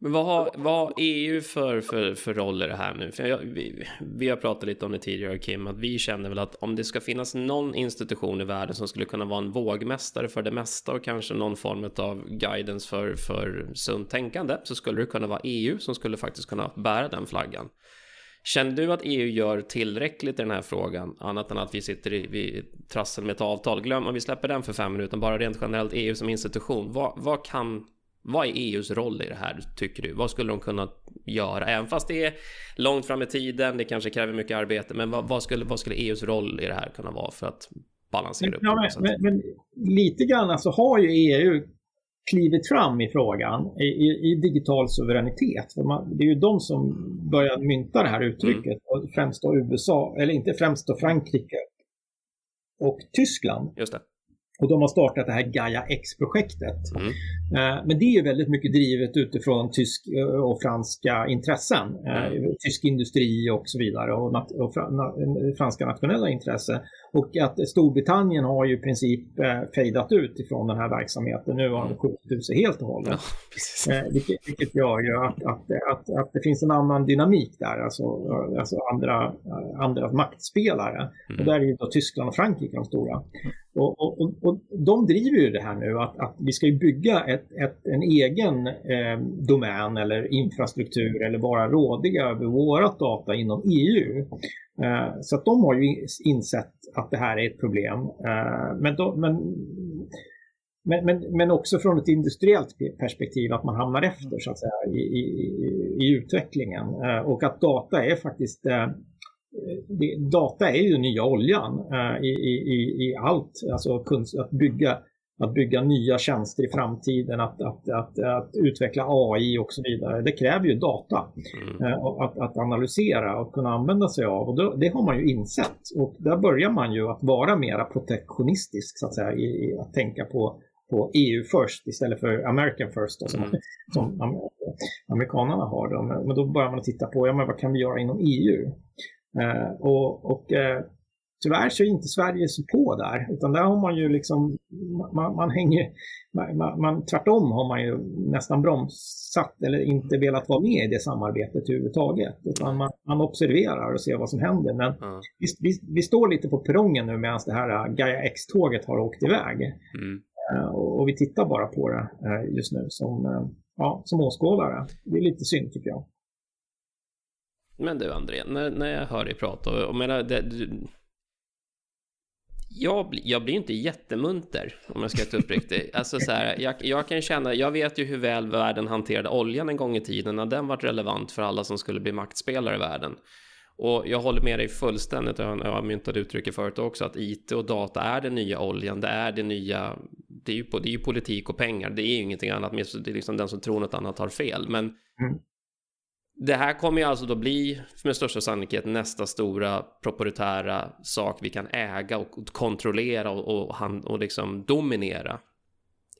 Men vad har, vad har EU för, för, för roll i det här nu? För jag, vi, vi, har pratat lite om det tidigare, Kim, att vi känner väl att om det ska finnas någon institution i världen som skulle kunna vara en vågmästare för det mesta och kanske någon form av guidance för, för sunt tänkande så skulle det kunna vara EU som skulle faktiskt kunna bära den flaggan. Känner du att EU gör tillräckligt i den här frågan, annat än att vi sitter i vi trassel med ett avtal? Glöm om vi släpper den för fem minuter, bara rent generellt EU som institution. Vad, vad kan vad är EUs roll i det här tycker du? Vad skulle de kunna göra? Även fast det är långt fram i tiden, det kanske kräver mycket arbete, men vad, vad skulle, vad skulle EUs roll i det här kunna vara för att balansera upp ja, men, men, men, lite grann så har ju EU klivit fram i frågan i, i, i digital suveränitet. Man, det är ju de som började mynta det här uttrycket, mm. främst då USA, eller inte främst då Frankrike och Tyskland. Just det. Och de har startat det här Gaia X-projektet. Mm. Eh, men det är väldigt mycket drivet utifrån tysk eh, och franska intressen. Eh, mm. Tysk industri och så vidare och, och franska nationella intressen. Och att Storbritannien har ju i princip fejdat ut ifrån den här verksamheten. Nu har de skjutit ut sig helt och hållet. Ja, vilket, vilket gör ju att, att, att, att, det finns en annan dynamik där, alltså, alltså andra, andra maktspelare. Mm. Och där är ju då Tyskland och Frankrike de stora. Och, och, och, de driver ju det här nu att, att vi ska bygga ett, ett, en egen eh, domän eller infrastruktur eller vara rådiga över vårat data inom EU. Eh, så att de har ju insett att det här är ett problem. Eh, men, då, men, men, men, men, också från ett industriellt perspektiv att man hamnar efter så att säga, i, i, i utvecklingen. Eh, och att data är faktiskt eh, det, data är ju nya oljan eh, i, i, i allt. Alltså att bygga, att bygga nya tjänster i framtiden, att, att, att, att utveckla AI och så vidare. Det kräver ju data mm. eh, att, att analysera och kunna använda sig av. Och då, det har man ju insett. Och där börjar man ju att vara mera protektionistisk så att säga, i, i att tänka på på EU först istället för American first då, som, mm. som amerikanerna har. Då. Men då börjar man titta på ja, men vad kan vi göra inom EU. Eh, och, och eh, tyvärr så är inte Sverige så på där, utan där har man ju liksom, man, man hänger, man, man, tvärtom har man ju nästan bromsat eller inte velat vara med i det samarbetet överhuvudtaget. Utan man, man observerar och ser vad som händer. Men mm. vi, vi, vi, står lite på perrongen nu medan det här Gaia X-tåget har åkt iväg. Mm. Uh, och, och, vi tittar bara på det uh, just nu som, ja, som åskådare. Det är lite synd tycker jag. Men du André, när, när jag hör dig prata, och menar, det, du, jag, jag blir inte jättemunter om jag ska vara uppriktig. Alltså så här, jag, jag, kan känna, jag vet ju hur väl världen hanterade oljan en gång i tiden när den var relevant för alla som skulle bli maktspelare i världen. Och jag håller med dig fullständigt, jag har myntat uttrycket förut också, att IT och data är den nya oljan, det är det nya, det är ju, det är ju politik och pengar, det är ju ingenting annat, det är liksom den som tror något annat har fel. Men mm det här kommer ju alltså då bli med största sannolikhet nästa stora proprietära sak vi kan äga och kontrollera och, och, och liksom dominera.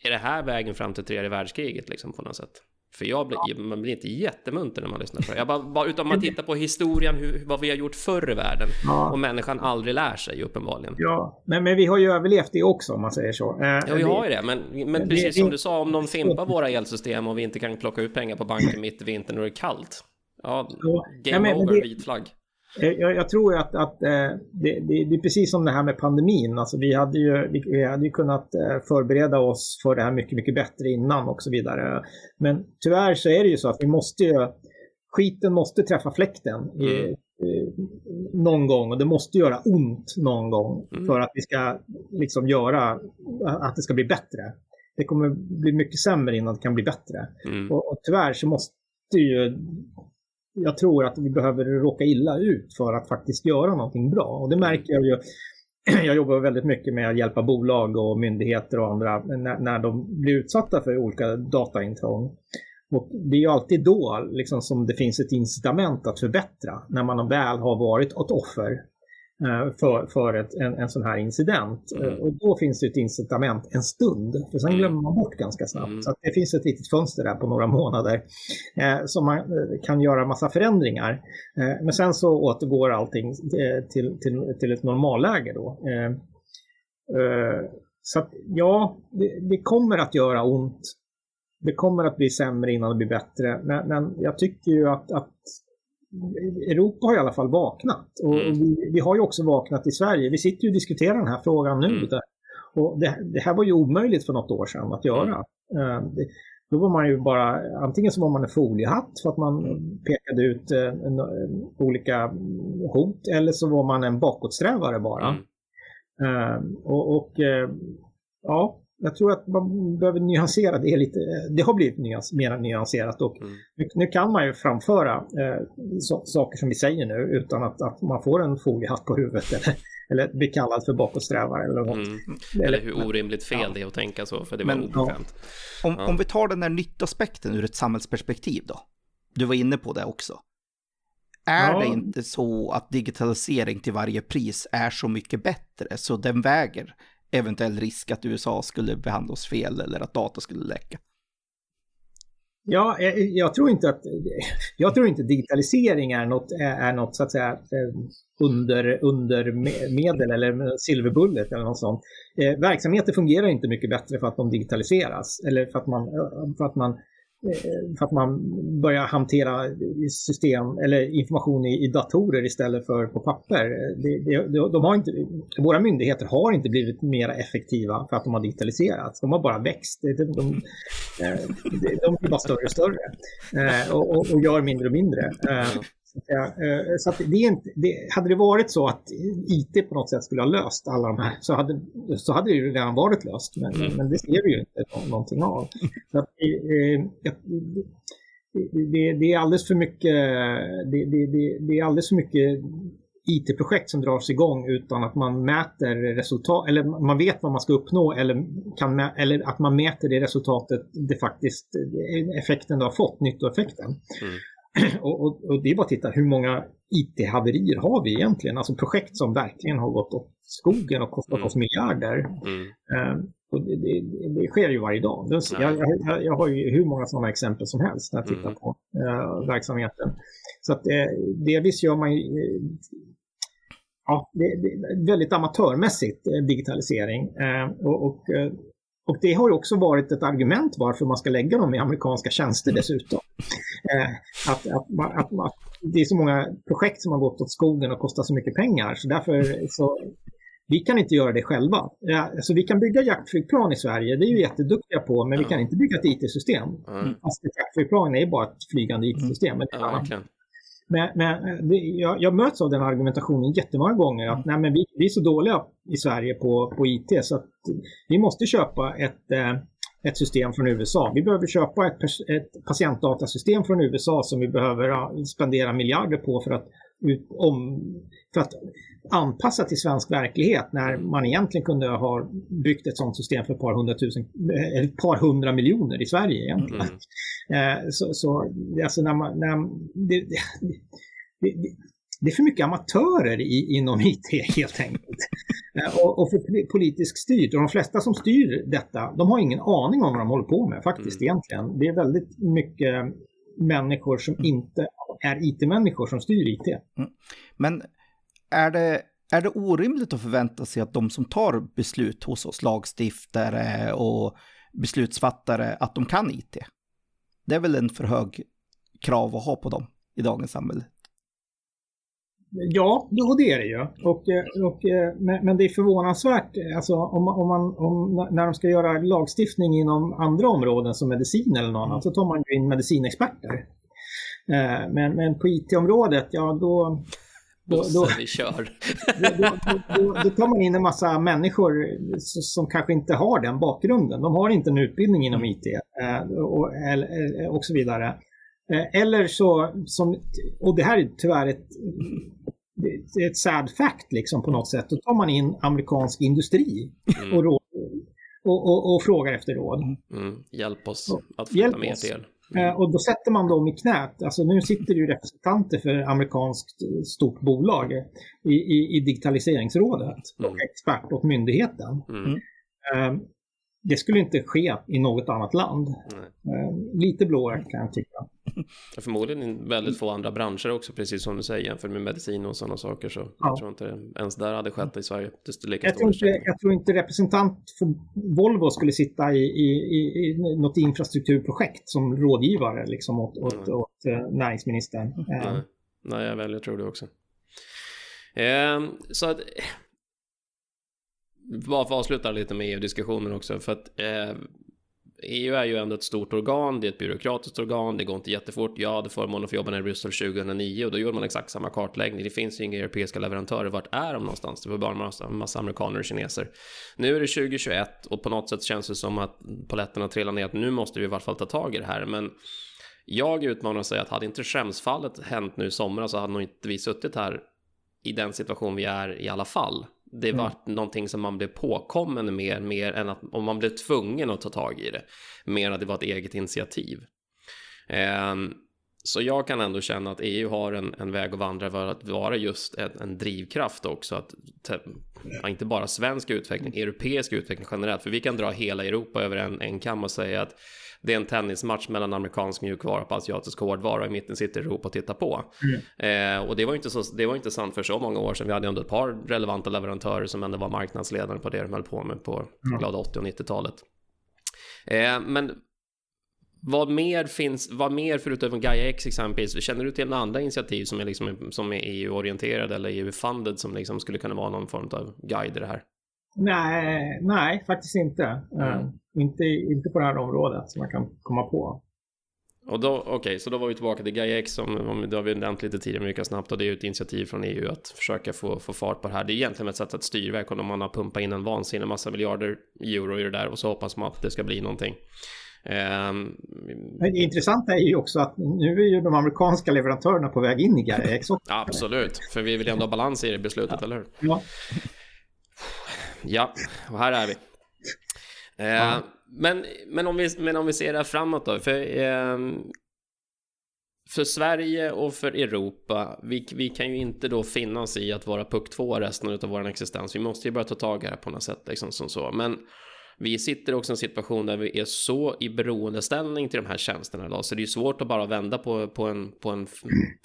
Är det här vägen fram till tredje världskriget liksom på något sätt? För jag blir, ja. man blir inte jättemunter när man lyssnar på det. Jag bara, bara, utan man tittar på historien, hur, vad vi har gjort förr i världen. Ja. Och människan aldrig lär sig uppenbarligen. Ja, men, men vi har ju överlevt det också om man säger så. Eh, ja, vi har ju det. Men, men precis det, som du sa, om de fimpar våra elsystem och vi inte kan plocka ut pengar på banken mitt i vintern och det är kallt. Ja, game ja, over, vit flagg. Jag, jag, tror att, att eh, det, det, det, är precis som det här med pandemin. Alltså vi, hade ju, vi hade ju kunnat eh, förbereda oss för det här mycket, mycket bättre innan och så vidare. Men tyvärr så är det ju så att vi måste ju, skiten måste träffa fläkten i, mm. någon gång och det måste göra ont någon gång mm. för att vi ska liksom göra att det ska bli bättre. Det kommer bli mycket sämre innan det kan bli bättre. Mm. Och, och tyvärr så måste ju jag tror att vi behöver råka illa ut för att faktiskt göra någonting bra. Och det märker jag ju. Jag jobbar väldigt mycket med att hjälpa bolag och myndigheter och andra när, när de blir utsatta för olika dataintrång. Och det är ju alltid då liksom, som det finns ett incitament att förbättra, när man väl har varit ett offer för, för ett, en, en sån här incident. Mm. Eh, och då finns det ett incitament en stund, för sen mm. glömmer man bort ganska snabbt. Mm. Så det finns ett litet fönster där på några månader eh, som man eh, kan göra massa förändringar. Eh, men sen så återgår allting till, till, till ett normalläge då. Eh, så att, ja, det, det, kommer att göra ont. Det kommer att bli sämre innan det blir bättre. Men, men jag tycker ju att, att Europa har i alla fall vaknat. Och mm. vi, vi, har ju också vaknat i Sverige. Vi sitter ju och diskuterar den här frågan nu. Mm. Och det, det, här var ju omöjligt för något år sedan att göra. Mm. Det, då var man ju bara, antingen så var man en foliehatt för att man mm. pekade ut eh, en, olika hot, eller så var man en bakåtsträvare bara. Mm. Uh, och, och uh, ja, jag tror att man behöver nyansera det lite. Det har blivit nyans, mer nyanserat och mm. nu, nu, kan man ju framföra eh, so saker som vi säger nu utan att, att man får en foliehatt på huvudet eller, eller blir kallad för bakåtsträvare eller något. Mm. Eller hur orimligt fel ja. det är att tänka så, för det var obekvämt. Ja. Om, ja. om vi tar den här nyttaspekten ur ett samhällsperspektiv då. Du var inne på det också. Är ja. det inte så att digitalisering till varje pris är så mycket bättre så den väger eventuell risk att USA skulle behandla oss fel eller att data skulle läcka. Ja, eh, eh, jag, tror inte att eh, jag tror inte digitalisering är något, är något så att säga under, under medel eller silverbullet eller något sånt. Eh, verksamheter fungerar inte mycket bättre för att de digitaliseras eller för att man, för att man Eh, för att man börjar hantera system eller information i, i datorer istället för på papper. Eh, det, det, de har inte, våra myndigheter har inte blivit mer effektiva för att de har digitaliserats. De har bara växt. De, de, de, de blir bara större och större och, och, och gör mindre och mindre. Eh, så att det är inte, det, hade det varit så att IT på något sätt skulle ha löst alla de här så hade, så hade det ju redan varit löst. Men, mm. men det ser vi ju inte någonting av. Så att, eh, det, det, är alldeles för mycket, det, det, det är alldeles för mycket IT-projekt som dras igång utan att man mäter resultat, eller man vet vad man ska uppnå eller, kan, eller att man mäter det resultatet, det faktiskt, effekten du har fått, nyttoeffekten. Mm. Och, och, och, det är bara att titta hur många IT-haverier har vi egentligen? Alltså projekt som verkligen har gått åt skogen och kostat mm. oss miljarder. Mm. Uh, och det, det, det, sker ju varje dag. Jag, jag, jag, har ju hur många sådana exempel som helst när jag tittar mm. på uh, verksamheten. Så att uh, delvis gör man ju uh, ja, det, väldigt amatörmässigt digitalisering. och, och och det har ju också varit ett argument varför man ska lägga dem i amerikanska tjänster dessutom. Eh, att, att, att, att, det är så många projekt som har gått åt skogen och kostat så mycket pengar. Så därför så, vi kan inte göra det själva. Ja, alltså vi kan bygga jaktflygplan i Sverige, det är ju jätteduktiga på, men vi kan inte bygga ett IT-system. Mm. Fast ett jaktflygplan är bara ett flygande IT-system. Mm. Ja, Men, men det, jag, jag, möts av den argumentationen jättemånga gånger att nej, men vi, vi är så dåliga i Sverige på, på IT så att vi måste köpa ett, eh, ett system från USA. Vi behöver köpa ett, ett patientdatasystem från USA som vi behöver spendera miljarder på för att, om, för att anpassa till svensk verklighet när man egentligen kunde ha byggt ett sådant system för ett par, hundratusen, ett par hundra miljoner i Sverige egentligen. Mm. Så, så alltså när man, när, det, det, det, det, är för mycket amatörer i, inom IT helt enkelt. och, och för politiskt styrt. Och de flesta som styr detta, de har ingen aning om vad de håller på med faktiskt mm. egentligen. Det är väldigt mycket människor som mm. inte är IT-människor som styr IT. Mm. Men är det, är det orimligt att förvänta sig att de som tar beslut hos oss, lagstiftare och beslutsfattare, att de kan IT? Det är väl en för hög krav att ha på dem i dagens samhälle? Ja, det är det ju. Och, och, men det är förvånansvärt, alltså, om, om man, om, när de ska göra lagstiftning inom andra områden som medicin eller något annat, så tar man ju in medicinexperter. Eh, men, men på IT-området, ja då, Bosse, då, vi kör. Då, då, då, tar man in en massa människor som kanske inte har den bakgrunden. De har inte en utbildning inom mm. IT eh, och, och så vidare. Eh, eller så, som, och det här är tyvärr ett, ett sad fact liksom på något sätt. Då tar man in amerikansk industri mm. och, och, och, och, frågar efter råd. Mm. Hjälp oss att flytta med till. Mm. Och då sätter man dem i knät. Alltså nu sitter det ju representanter för amerikanskt stort bolag i, i, i digitaliseringsrådet mm. och expert åt myndigheten. Mm. Um, det skulle inte ske i något annat land. Um, lite blåögt kan jag tycka. Förmodligen väldigt få andra branscher också, precis som du säger, jämfört med medicin och sådana saker. Så ja. jag tror inte ens där hade skett i Sverige. Lika jag, tror inte, jag tror inte representant för Volvo skulle sitta i, i, i, i något infrastrukturprojekt som rådgivare liksom, åt, åt, mm. åt uh, näringsministern. Nej. Nej, jag väljer tror det också. Eh, så att bara för att avsluta lite med EU-diskussionen också, för att eh, EU är ju ändå ett stort organ, det är ett byråkratiskt organ, det går inte jättefort. Jag hade förmånen att få jobba nere i Bryssel 2009 och då gjorde man exakt samma kartläggning. Det finns ju inga europeiska leverantörer, vart är de någonstans? Det var bara en massa, massa amerikaner och kineser. Nu är det 2021 och på något sätt känns det som att paletterna trillar ner, att nu måste vi i varje fall ta tag i det här, men jag utmanar sig att hade inte skämsfallet hänt nu i somras så hade nog inte vi suttit här i den situation vi är i alla fall det mm. var någonting som man blev påkommen med mer än att om man blev tvungen att ta tag i det. Mer att det var ett eget initiativ. Um, så jag kan ändå känna att EU har en, en väg att vandra för att vara just en, en drivkraft också. Att inte bara svensk utveckling, europeisk utveckling generellt. För vi kan dra hela Europa över en, en kam och säga att det är en tennismatch mellan amerikansk mjukvara på asiatisk hårdvara. I mitten sitter Europa och tittar på. Mm. Eh, och det var, inte så, det var inte sant för så många år sedan. Vi hade ändå ett par relevanta leverantörer som ändå var marknadsledare på det de höll på med på mm. glada 80 och 90-talet. Eh, men vad mer finns, vad mer förutom Gaia X exempelvis, känner du till några andra initiativ som är, liksom, som är EU-orienterade eller EU-funded som liksom skulle kunna vara någon form av guide i det här? Nej, nej faktiskt inte. Mm. Inte. Inte på det här området som man kan komma på. Och då, okej, okay, så då var vi tillbaka till Gaia X som det har vi nämnt lite tidigare mycket snabbt och det är ju ett initiativ från EU att försöka få, få fart på det här. Det är egentligen ett sätt att styrverk om man har pumpat in en vansinnig massa miljarder euro i det där och så hoppas man att det ska bli någonting. Um, det intressanta är ju också att nu är ju de amerikanska leverantörerna på väg in i Gaia X också. Absolut, för vi vill ändå ha balans i det beslutet, ja. eller hur? Ja. Ja, och här är vi. Eh, men, men, om vi men om vi ser det här framåt då. För, eh, för Sverige och för Europa, vi, vi kan ju inte då finna oss i att vara puck två resten av vår existens. Vi måste ju börja ta tag i det här på något sätt. Liksom, som så. Men vi sitter också i en situation där vi är så i beroendeställning till de här tjänsterna idag, så det är svårt att bara vända på, på, en, på en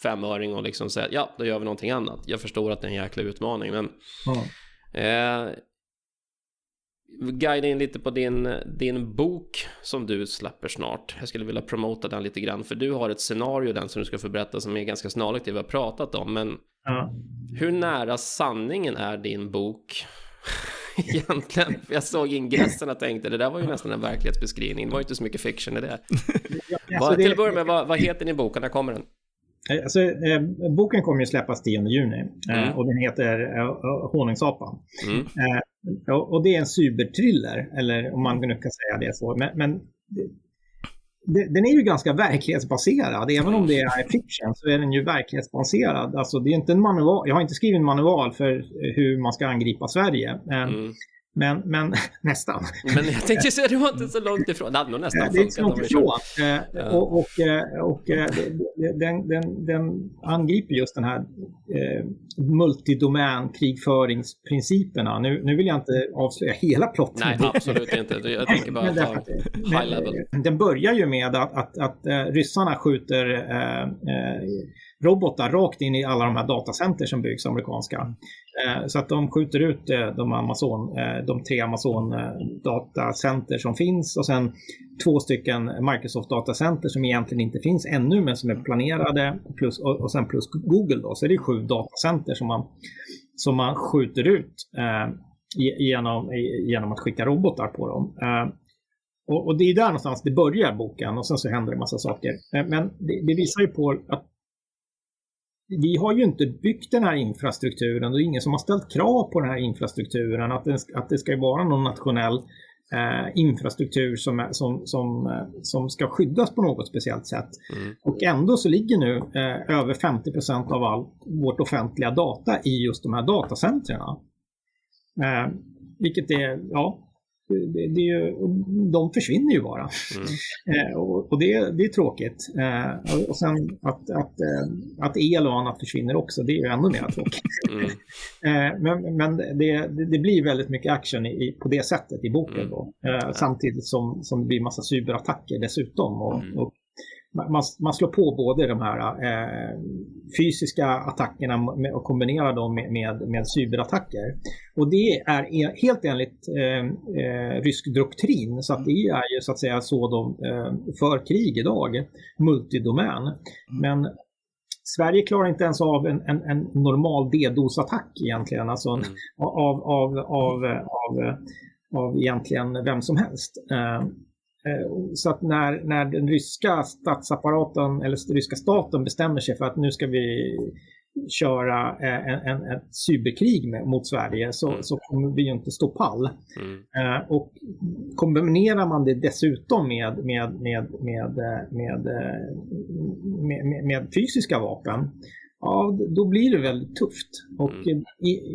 femöring och liksom säga ja, då gör vi någonting annat. Jag förstår att det är en jäkla utmaning, men ja. eh, guida in lite på din, din bok som du släpper snart. Jag skulle vilja promota den lite grann, för du har ett scenario den som du ska få berätta som är ganska snarlikt det vi har pratat om. Men ja. hur nära sanningen är din bok? Egentligen, jag såg ingressen och tänkte det där var ju nästan en verklighetsbeskrivning. Det var ju inte så mycket fiction i det. Ja, alltså vad, till att börja med, vad, vad heter din bok och när kommer den? Alltså, eh, boken kommer ju släppas 10 juni eh, mm. och den heter eh, Honungsapan. Mm. Eh, och, och, det är en cyberthriller, eller om man nu kan säga det så. Men, men den är ju ganska verklighetsbaserad. Även om det är fiction så är den ju verklighetsbaserad. Alltså det är inte en manual. Jag har inte skrivit en manual för eh, hur man ska angripa Sverige. Eh, mm. Men, men nästan. Men jag tänkte säga, det var inte så långt ifrån. Det hade nog nästan Det är inte så långt ifrån. Ja. Och, och, eh, och eh, den, den, den angriper just den här eh, multidomän krigföringsprinciperna. Nu, nu vill jag inte avslöja hela plotten. Nej, absolut inte. Jag tänker bara ta high level. Den börjar ju med att, att, att, att ryssarna skjuter eh, robotar rakt in i alla de här datacenter som byggs amerikanska. Eh, så att de skjuter ut eh, de, Amazon, eh, de tre Amazon datacenter som finns och sen två stycken Microsoft datacenter som egentligen inte finns ännu men som är planerade plus, och sen plus Google då. Så det är sju datacenter som man, som man skjuter ut genom, genom att skicka robotar på dem. Och, det är där någonstans det börjar boken och sen så händer det massa saker. Men det, det visar ju på att vi har ju inte byggt den här infrastrukturen och det är ingen som har ställt krav på den här infrastrukturen, att, den, att det ska vara någon nationell eh, infrastruktur som, som, som, eh, som ska skyddas på något speciellt sätt. Mm. Och ändå så ligger nu eh, över 50% av all vårt offentliga data i just de här datacentren. Eh, vilket är, ja, det, det ju, de försvinner ju bara. Mm. Eh, och, och det, det, är tråkigt. Eh, och sen att, att, eh, att el och annat försvinner också, det är ju ännu mer tråkigt. Mm. Men men det, det, blir väldigt mycket action i, på det sättet i boken mm. då. Eh, samtidigt som, som det blir massa cyberattacker dessutom. Och, mm. och man, man slår på både de här eh, fysiska attackerna och kombinerar dem med, med, med cyberattacker. Och det är e, helt enligt eh, eh, rysk doktrin, så att det är ju så att säga så de eh, för krig idag, multidomän. Mm. Men Sverige klarar inte ens av en, en, en normal DDoS-attack egentligen, alltså en, mm. av, av, av, av, av egentligen vem som helst. Eh, Eh, så att när, när den ryska statsapparaten eller den ryska staten bestämmer sig för att nu ska vi köra eh, en, en, ett cyberkrig med, mot Sverige så, mm. så kommer vi ju inte stå pall. Mm. Eh, och kombinerar man det dessutom med, med, med, med, med, med, med fysiska vapen Ja, då blir det väldigt tufft. Och mm.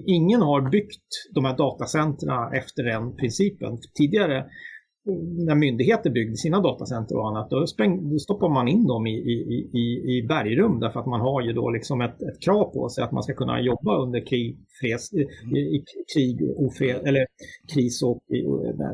ingen har byggt de här datacentren efter den principen. Tidigare när myndigheter byggde sina datacenter och annat, då, spräng, då stoppar man in dem i, i, i, i bergrum därför att man har ju då liksom ett, ett krav på sig att man ska kunna jobba under krig, freds, i, i krig, ofred, eller kris och i,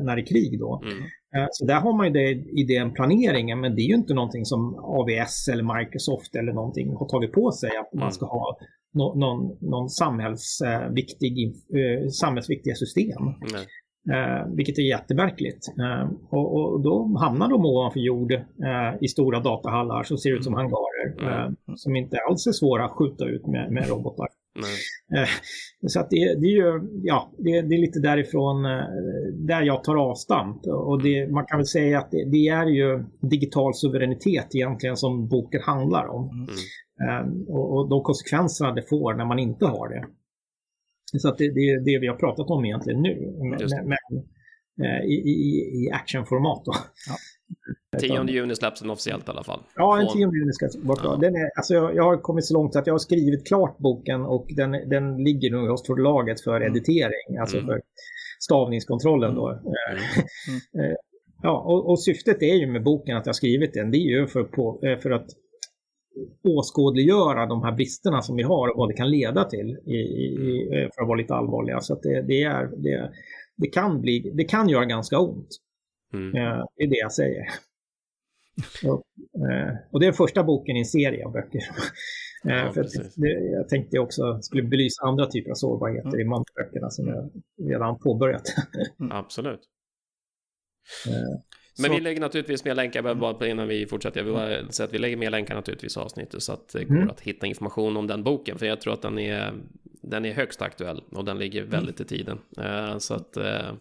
när det är krig då. Mm. Eh, så där har man ju det i den planeringen, men det är ju inte någonting som AVS eller Microsoft eller någonting har tagit på sig att man mm. ska ha någon, någon samhällsviktig, eh, samhällsviktiga system. Mm. Eh, vilket är jättemärkligt. Eh, och, och, då hamnar de ovanför jord eh, i stora datahallar som ser ut som hangarer. Mm. som inte alls är svåra att skjuta ut med, med robotar. Mm. Så att det, det, är ju, ja, det, det, är lite därifrån där jag tar avstamp. Och det, man kan väl säga att det, det, är ju digital suveränitet egentligen som boken handlar om. Mm. Och, och de konsekvenserna det får när man inte har det. Så att det, det är det vi har pratat om egentligen nu. Men, men eh, i, i, i actionformat då. Ja. 10 juni släpps den officiellt i alla fall. Ja, den 10 juni ska vara klar. Den är, alltså jag, jag, har kommit så långt att jag har skrivit klart boken och den, den ligger nu hos förlaget för mm. editering, alltså mm. för stavningskontrollen då. Mm. mm. ja, och, och, syftet är ju med boken att jag har skrivit den, det är ju för, på, eh, för att åskådliggöra de här bristerna som vi har och vad det kan leda till i, i, för att vara lite allvarliga. Så det, det, är, det, det, kan bli, det kan göra ganska ont. Mm. Eh, det är det jag säger. och, eh, och, det är första boken i en serie av böcker. Eh, ja, för det, jag tänkte också skulle belysa andra typer av sårbarheter mm. i mantelböckerna som jag redan påbörjat. mm. Absolut. Men så... vi lägger naturligtvis med länkar, bara innan vi fortsätter, jag vill bara säga att vi lägger med länkar naturligtvis i avsnittet så att det går mm. att hitta information om den boken, för jag tror att den är, den är högst aktuell och den ligger mm. väldigt i tiden. Uh, så att, uh,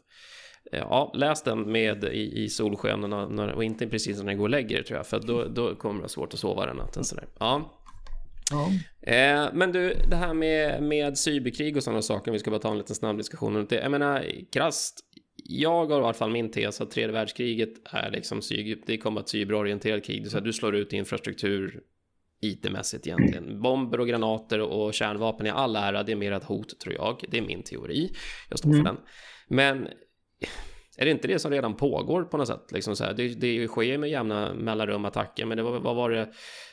ja, läs den med i, i solskenen och inte precis när ni går och lägger tror jag, för då, då kommer det vara svårt att sova den natten. Sådär. Ja. Ja. Eh, men du, det här med, med cyberkrig och sådana saker, vi ska bara ta en liten snabb diskussion om det. Jag menar, krasst, jag har i alla fall min tes att tredje världskriget är liksom det kommer att cyberorienterat krig. Så att du slår ut infrastruktur IT-mässigt egentligen. Bomber och granater och kärnvapen i all ära, det är mer ett hot tror jag. Det är min teori. Jag står för mm. den. Men är det inte det som redan pågår på något sätt? Liksom så här, det, det sker med jämna mellanrum attacker, men det var, vad var det?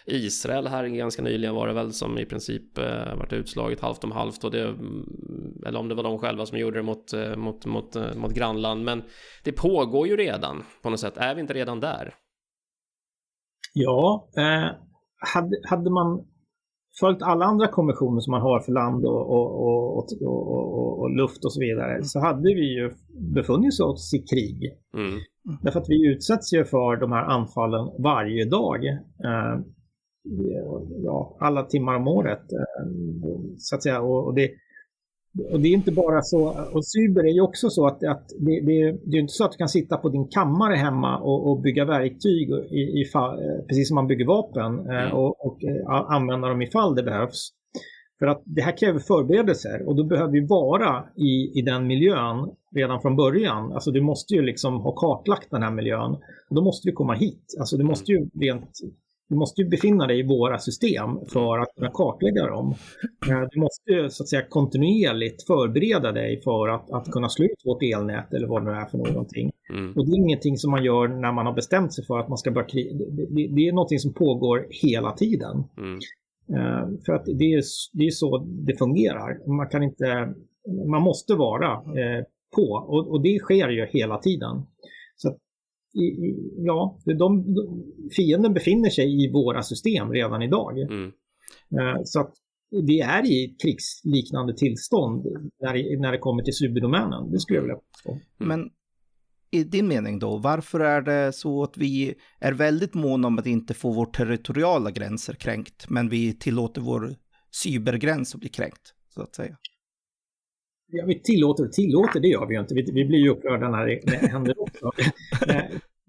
Israel här ganska nyligen var det väl som i princip eh, varit utslaget halvt om halvt och det, mm, eller om det var de själva som gjorde det mot, eh, mot, mot, eh, mot grannland. Men det pågår ju redan på något sätt. Är vi inte redan där? Ja, eh, hade, hade man följt alla andra konventioner som man har för land och, och, och, och, luft och så vidare så hade vi ju befunnit oss i krig. Mm. Därför att vi utsätts ju för de här anfallen varje dag. Eh, ja, alla timmar om året. Eh, så att säga. Och, det, och det är inte bara så, och cyber är ju också så att, att det, det, det är inte så att du kan sitta på din kammare hemma och, och bygga verktyg i, i fall, precis som man bygger vapen eh, mm. och, och använda dem ifall det behövs. För att det här kräver förberedelser och då behöver vi vara i, i den miljön redan från början. Alltså du måste ju liksom ha kartlagt den här miljön. Och då måste vi komma hit. Alltså du måste ju rent du måste ju befinna dig i våra system för att kunna kartlägga dem. Eh, du måste så att säga kontinuerligt förbereda dig för att, att kunna slå ut vårt elnät eller vad det nu är för någonting. Mm. Och det är ingenting som man gör när man har bestämt sig för att man ska börja kriga. Det, det, är någonting som pågår hela tiden. Mm. Uh, för att det är, det är så det fungerar. Man kan inte, man måste vara uh, på och, och, det sker ju hela tiden. Så ja, de, fienden befinner sig i våra system redan idag. Mm. Eh, så att vi är i krigsliknande tillstånd när det, när det kommer till cyberdomänen. Det skulle jag vilja påstå. Mm. Men i din mening då, varför är det så att vi är väldigt måna om att inte få vår territoriala gränser kränkt, men vi tillåter vår cybergräns att bli kränkt, så att säga? Ja, vi tillåter och tillåter, det gör vi ju inte. Vi, vi blir ju upprörda när det, när det händer också. Eh,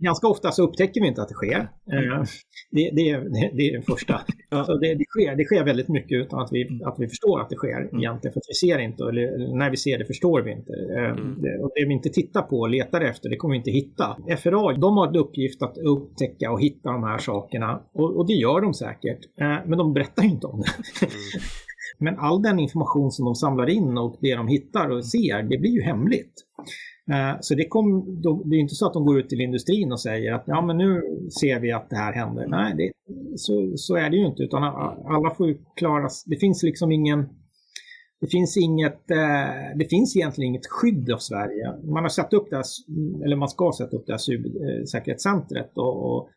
ganska ofta så upptäcker vi inte att det sker. Mm. Eh, det, det, är, det är det första. Så det, det, sker, det sker väldigt mycket utan att vi, att vi förstår att det sker mm. egentligen. För att vi ser inte, eller när vi ser det förstår vi inte. Eh, mm. Det, och det vi inte tittar på och letar efter, det kommer vi inte hitta. FRA, de har en uppgift att upptäcka och hitta de här sakerna. Och, och det gör de säkert. Men de berättar inte om det. Mm. Men all den information som de samlar in och det de hittar och ser, det blir ju hemligt. Eh, så det, kom, det är inte så att de går ut till industrin och säger att ja, men nu ser vi att det här händer. Nej, det, så, så är det ju inte, utan alla får ju klara Det finns liksom ingen... Det finns inget, eh, det finns egentligen inget skydd av Sverige. Man har satt upp det här, eller man ska sätta upp det här cybersäkerhetscentret eh, och, och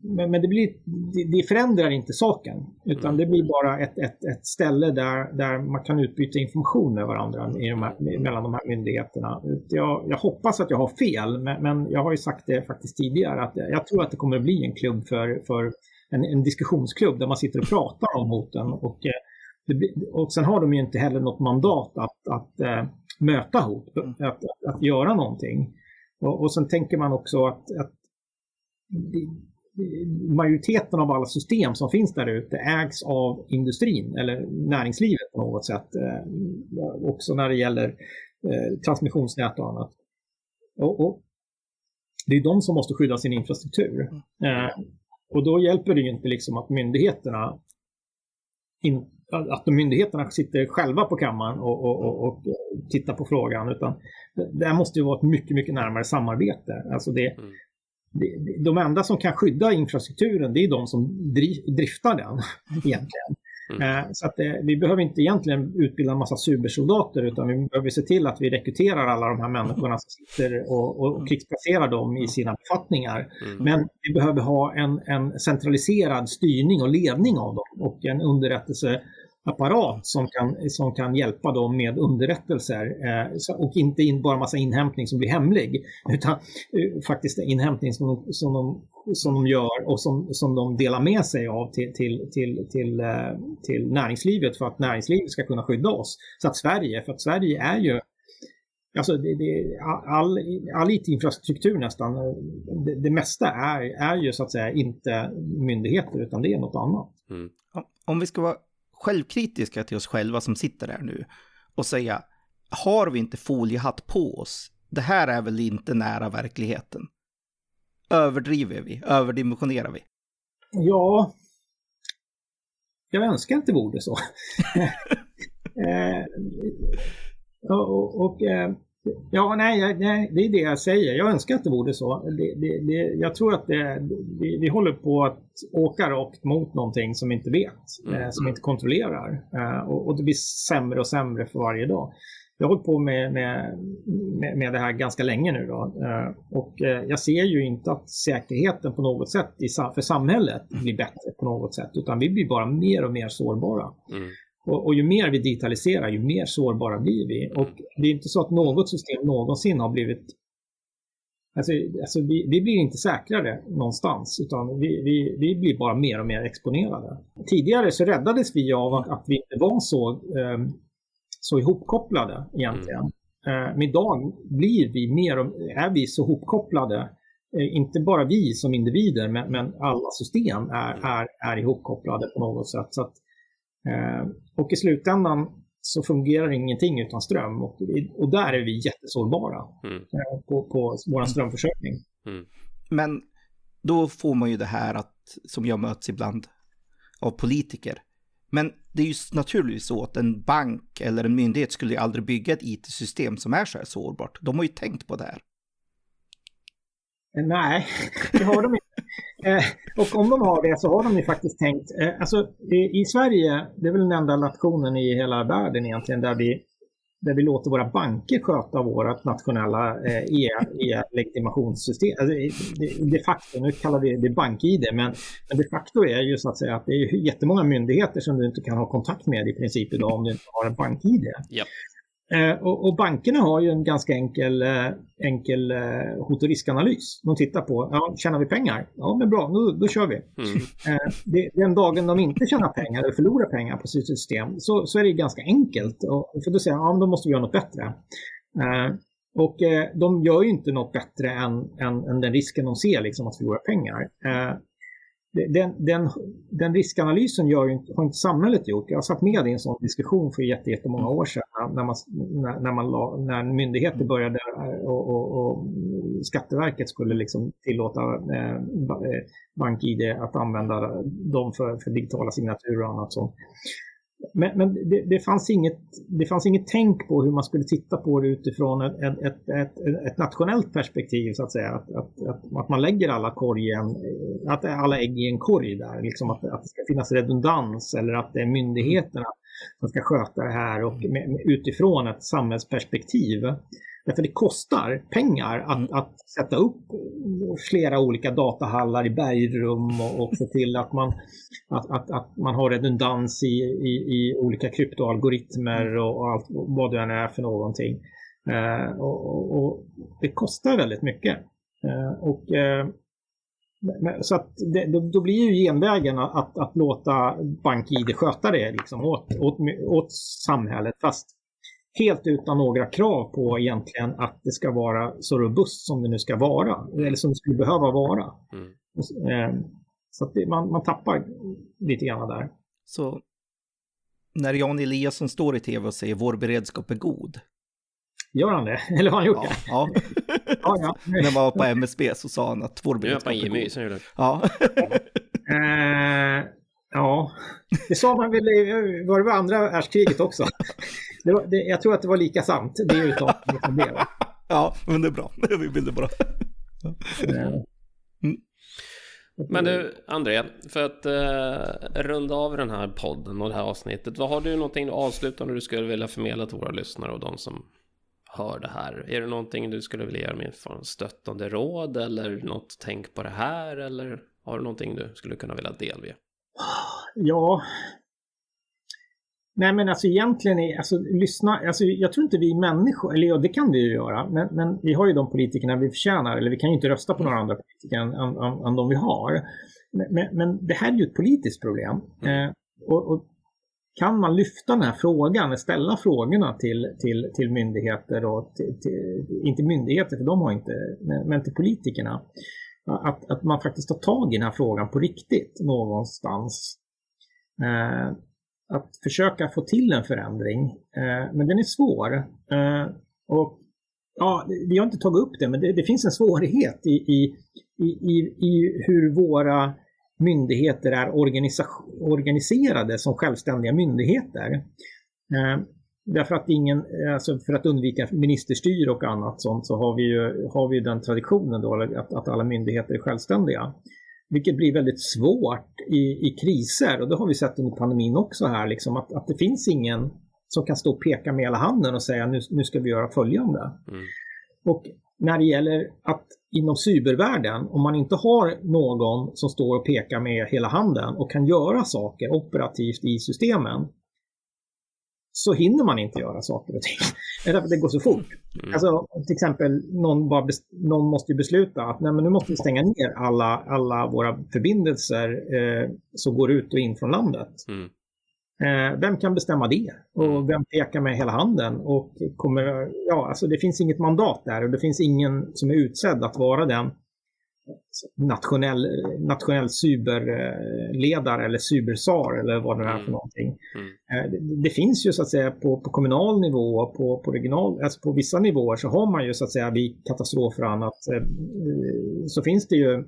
men, men det, blir, det, det, förändrar inte saken. Utan det blir bara ett, ett, ett ställe där, där man kan utbyta information med varandra i de här, mellan de här myndigheterna. Jag, jag hoppas att jag har fel, men, men, jag har ju sagt det faktiskt tidigare att jag tror att det kommer att bli en klubb för, för en, en diskussionsklubb där man sitter och pratar om hoten. Och, eh, och sen har de ju inte heller något mandat att, att äh, möta hot, att, att, att göra någonting. Och, och sen tänker man också att, att majoriteten av alla system som finns där ute ägs av industrin eller näringslivet på något sätt. Eh, också när det gäller eh, transmissionsnät och annat. Och, och, det är de som måste skydda sin infrastruktur. Eh, och då hjälper det ju inte liksom att myndigheterna in, att myndigheterna sitter själva på kammaren och, och, och, och tittar på frågan. Utan det måste ju vara ett mycket, mycket närmare samarbete. Alltså det, mm de enda som kan skydda infrastrukturen det är de som driftar den egentligen. Mm. Eh, så att eh, vi behöver inte egentligen utbilda en massa supersoldater utan vi behöver se till att vi rekryterar alla de här människorna som sitter och, och krigsplacerar dem i sina befattningar. Mm. Men vi behöver ha en, en centraliserad styrning och ledning av dem och en underrättelse apparat som kan, som kan hjälpa dem med underrättelser eh, och inte in, bara massa inhämtning som blir hemlig utan eh, faktiskt inhämtning som, som, de, som de gör och som, som de delar med sig av till, till, till, till, eh, till näringslivet för att näringslivet ska kunna skydda oss. Så att Sverige, för att Sverige är ju Alltså det, det, all, all IT-infrastruktur nästan, eh, det, det, mesta är, är ju så att säga inte myndigheter utan det är något annat. Mm. om vi ska vara självkritiska till oss själva som sitter här nu och säga, har vi inte foliehatt på oss? Det här är väl inte nära verkligheten? Överdriver vi? Överdimensionerar vi? Ja, jag önskar inte vore så. eh, och, och eh, Ja, nej, nej, det är det jag säger. Jag önskar att det vore så. Det, det, det, jag tror att vi, vi håller på att åka rakt mot någonting som vi inte vet, mm. eh, som vi inte kontrollerar. Eh, och, och, det blir sämre och sämre för varje dag. Jag har hållit på med, med, med, med det här ganska länge nu. Då. Eh, och eh, jag ser ju inte att säkerheten på något sätt i, för samhället blir bättre på något sätt, utan vi blir bara mer och mer sårbara. Mm. Och, och, ju mer vi digitaliserar, ju mer sårbara blir vi. Och det är inte så att något system någonsin har blivit... Alltså, alltså vi, vi blir inte säkrare någonstans, utan vi, vi, vi blir bara mer och mer exponerade. Tidigare så räddades vi av att, att vi inte var så, um, så ihopkopplade egentligen. Mm. Uh, men idag blir vi mer och, är vi så ihopkopplade uh, inte bara vi som individer, men, men alla system är, är, är ihopkopplade på något sätt. Så att, Eh, och i slutändan så fungerar ingenting utan ström och, och där är vi jättesårbara mm. Eh, på, på vår strömförsörjning. Mm. Men då får man ju det här att, som jag möts ibland av politiker. Men det är ju naturligtvis så att en bank eller en myndighet skulle ju aldrig bygga ett it-system som är så här sårbart. De har ju tänkt på det här. Eh, nej, det har de inte. Eh, och om de har det så har de ju faktiskt tänkt, eh, alltså i, i, Sverige, det är väl den enda nationen i hela världen egentligen där vi, där vi låter våra banker sköta vårt nationella eh, e-legitimationssystem. E alltså, de, de facto, nu kallar vi det bank-id, men, men de facto är ju så att säga att det är jättemånga myndigheter som du inte kan ha kontakt med i princip idag om du inte har en bank-id. Yep. Eh, och, och, bankerna har ju en ganska enkel, eh, enkel eh, hot och riskanalys. De tittar på, ja, tjänar vi pengar? Ja, men bra, då, då kör vi. Mm. Den dagen de inte tjänar pengar eller förlorar pengar på sitt system så, så är det ganska enkelt. Och, för då säger ja, då måste vi göra något bättre. Och de gör ju inte något bättre än, än, än den risken de ser, liksom, att förlora pengar den, den, den riskanalysen gör har inte samhället gjort. Jag satt med i en sån diskussion för jättemånga år sedan när, man, när, man la, när myndigheter började eh, och, och, och Skatteverket skulle liksom tillåta eh, eh BankID att använda dem för, för digitala signaturer och annat sånt. Men, men det, det, fanns inget, det fanns inget tänk på hur man skulle titta på det utifrån ett, ett, ett, ett nationellt perspektiv så att säga. Att, att, att, att, man lägger alla, korgen, att alla ägg i en korg där. Liksom att, att det ska finnas redundans eller att det är myndigheterna som ska sköta det här och med, utifrån ett samhällsperspektiv. Därför det kostar pengar att, mm. att sätta upp flera olika datahallar i bergrum och, och se till att man, att, att, att man har redundans i, i, i olika kryptoalgoritmer mm. och, och allt vad det än är för någonting. Eh, och, och, det kostar väldigt mycket. Eh, och, eh, så att det, då, då, blir ju genvägen att, att låta BankID sköta det liksom åt, åt, åt samhället. Fast helt utan några krav på egentligen att det ska vara så robust som det nu ska vara. Eller som det skulle behöva vara. Mm. Ehm, så att det, man, man tappar lite grann där. Så när Jan Eliasson står i tv och säger vår beredskap är god. Gör han det? Eller har han gjort ja, det? Ja. ja, ja. När man var på MSB så sa han att vår beredskap är god. Nu är det. Ja. uh, ja, det sa man väl i var det andra världskriget också. Det var, det, jag tror att det var lika sant, det uttalandet som det. Ja, men det är bra. Vi vill det bra. Mm. Men du, André, för att eh, runda av den här podden och det här avsnittet, vad har du någonting avslutande du skulle vilja förmedla till våra lyssnare och de som hör det här? Är det någonting du skulle vilja göra med för stöttande råd eller något tänk på det här eller har du någonting du skulle kunna vilja delge? Ja, Nej men alltså egentligen, är, alltså, lyssna, alltså, jag tror inte vi människor, eller ja, det kan vi ju göra, men, men vi har ju de politikerna vi förtjänar, eller vi kan ju inte rösta på några andra politiker än, än, än, de vi har. Men, men, det här är ju ett politiskt problem. Mm. Eh, och, och, kan man lyfta den här frågan, ställa frågorna till, till, till myndigheter och till, till, inte myndigheter för de har inte, men, men till politikerna. Att, att man faktiskt tar tag i den här frågan på riktigt någonstans eh, att försöka få till en förändring. Eh, men den är svår. Eh, och ja, vi har inte tagit upp det, men det, det finns en svårighet i, i, i, i hur våra myndigheter är organiserade som självständiga myndigheter. Eh, därför att ingen, alltså för att undvika ministerstyre och annat sånt så har vi ju har vi den traditionen då att, att alla myndigheter är självständiga. Vilket blir väldigt svårt i, i kriser och det har vi sett under pandemin också här, liksom, att, att det finns ingen som kan stå och peka med hela handen och säga nu, nu ska vi göra följande. Mm. Och när det gäller att inom cybervärlden, om man inte har någon som står och pekar med hela handen och kan göra saker operativt i systemen, så hinner man inte göra saker och ting. Därför det går så fort. Mm. Alltså, till exempel, någon, bara någon måste besluta att nej, men nu måste vi stänga ner alla, alla våra förbindelser eh, som går ut och in från landet. Mm. Eh, vem kan bestämma det? Och mm. vem pekar med hela handen? Och kommer, ja, alltså det finns inget mandat där och det finns ingen som är utsedd att vara den nationell, nationell cyberledare eller cybersar eller vad det är för mm. någonting. Mm. Eh, det, det, finns ju så att säga på, på kommunal nivå och på, på regional, alltså på vissa nivåer så har man ju så att säga vid katastrofer och annat eh, så finns det ju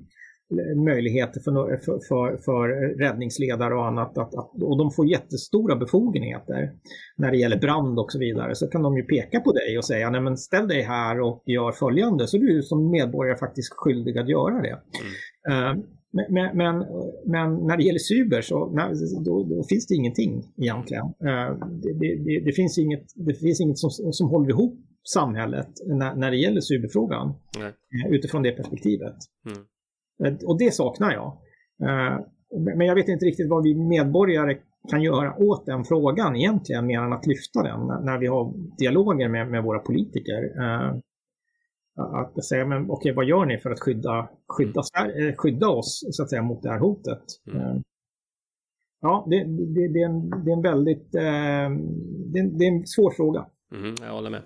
möjligheter för, för, för, för räddningsledare och annat. Att, att, och de får jättestora befogenheter när det gäller brand och så vidare. Så kan de ju peka på dig och säga, nej men ställ dig här och gör följande. Så du som medborgare faktiskt skyldig att göra det. Mm. Uh, men, men, men, när det gäller cyber så då, då, finns det ingenting egentligen. Uh, det, det, det, finns inget, det finns inget som, som håller ihop samhället när, när det gäller cyberfrågan. Nej. Utifrån det perspektivet. Mm. Eh, och det saknar jag. Eh, men jag vet inte riktigt vad vi medborgare kan göra åt den frågan egentligen, mer än att lyfta den när vi har dialoger med, med våra politiker. Eh, att säga, men okej, vad gör ni för att skydda, skydda, skydda oss så att säga, mot det här hotet? Mm. Ja, det, det, det, är en, det är en väldigt, det är, det är en svår fråga. Mm, jag håller med.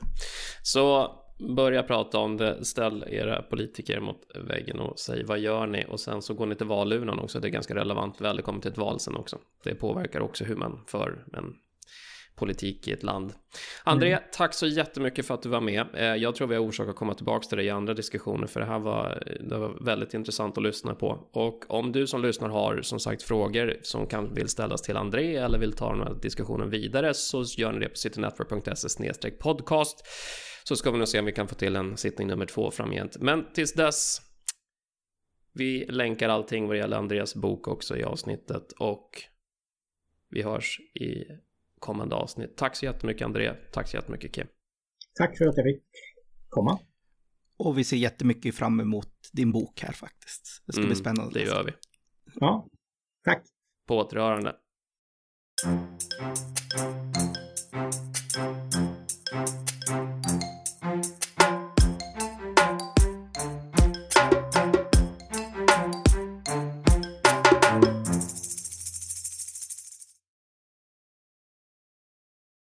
Så börja prata om det, ställ era politiker mot väggen och säg vad gör ni? Och sen så går ni till valurnan också, det är ganska relevant, välkommen till ett val sen också. Det påverkar också hur man för en politik i ett land. André, mm. tack så jättemycket för att du var med. Eh, jag tror vi har orsak att komma tillbaka till dig i andra diskussioner, för det här var, det var väldigt intressant att lyssna på. Och om du som lyssnar har som sagt frågor som kan vill ställas till André eller vill ta den här diskussionen vidare så gör ni det på citynetwork.se podcast så ska vi nog se om vi kan få till en sittning nummer två framgent. Men tills dess, vi länkar allting vad det gäller Andreas bok också i avsnittet och vi hörs i kommande avsnitt. Tack så jättemycket André, tack så jättemycket Kim. Tack för att jag fick komma. Och vi ser jättemycket fram emot din bok här faktiskt. Det ska mm, bli spännande. Det gör vi. Ja, tack. På återhörande.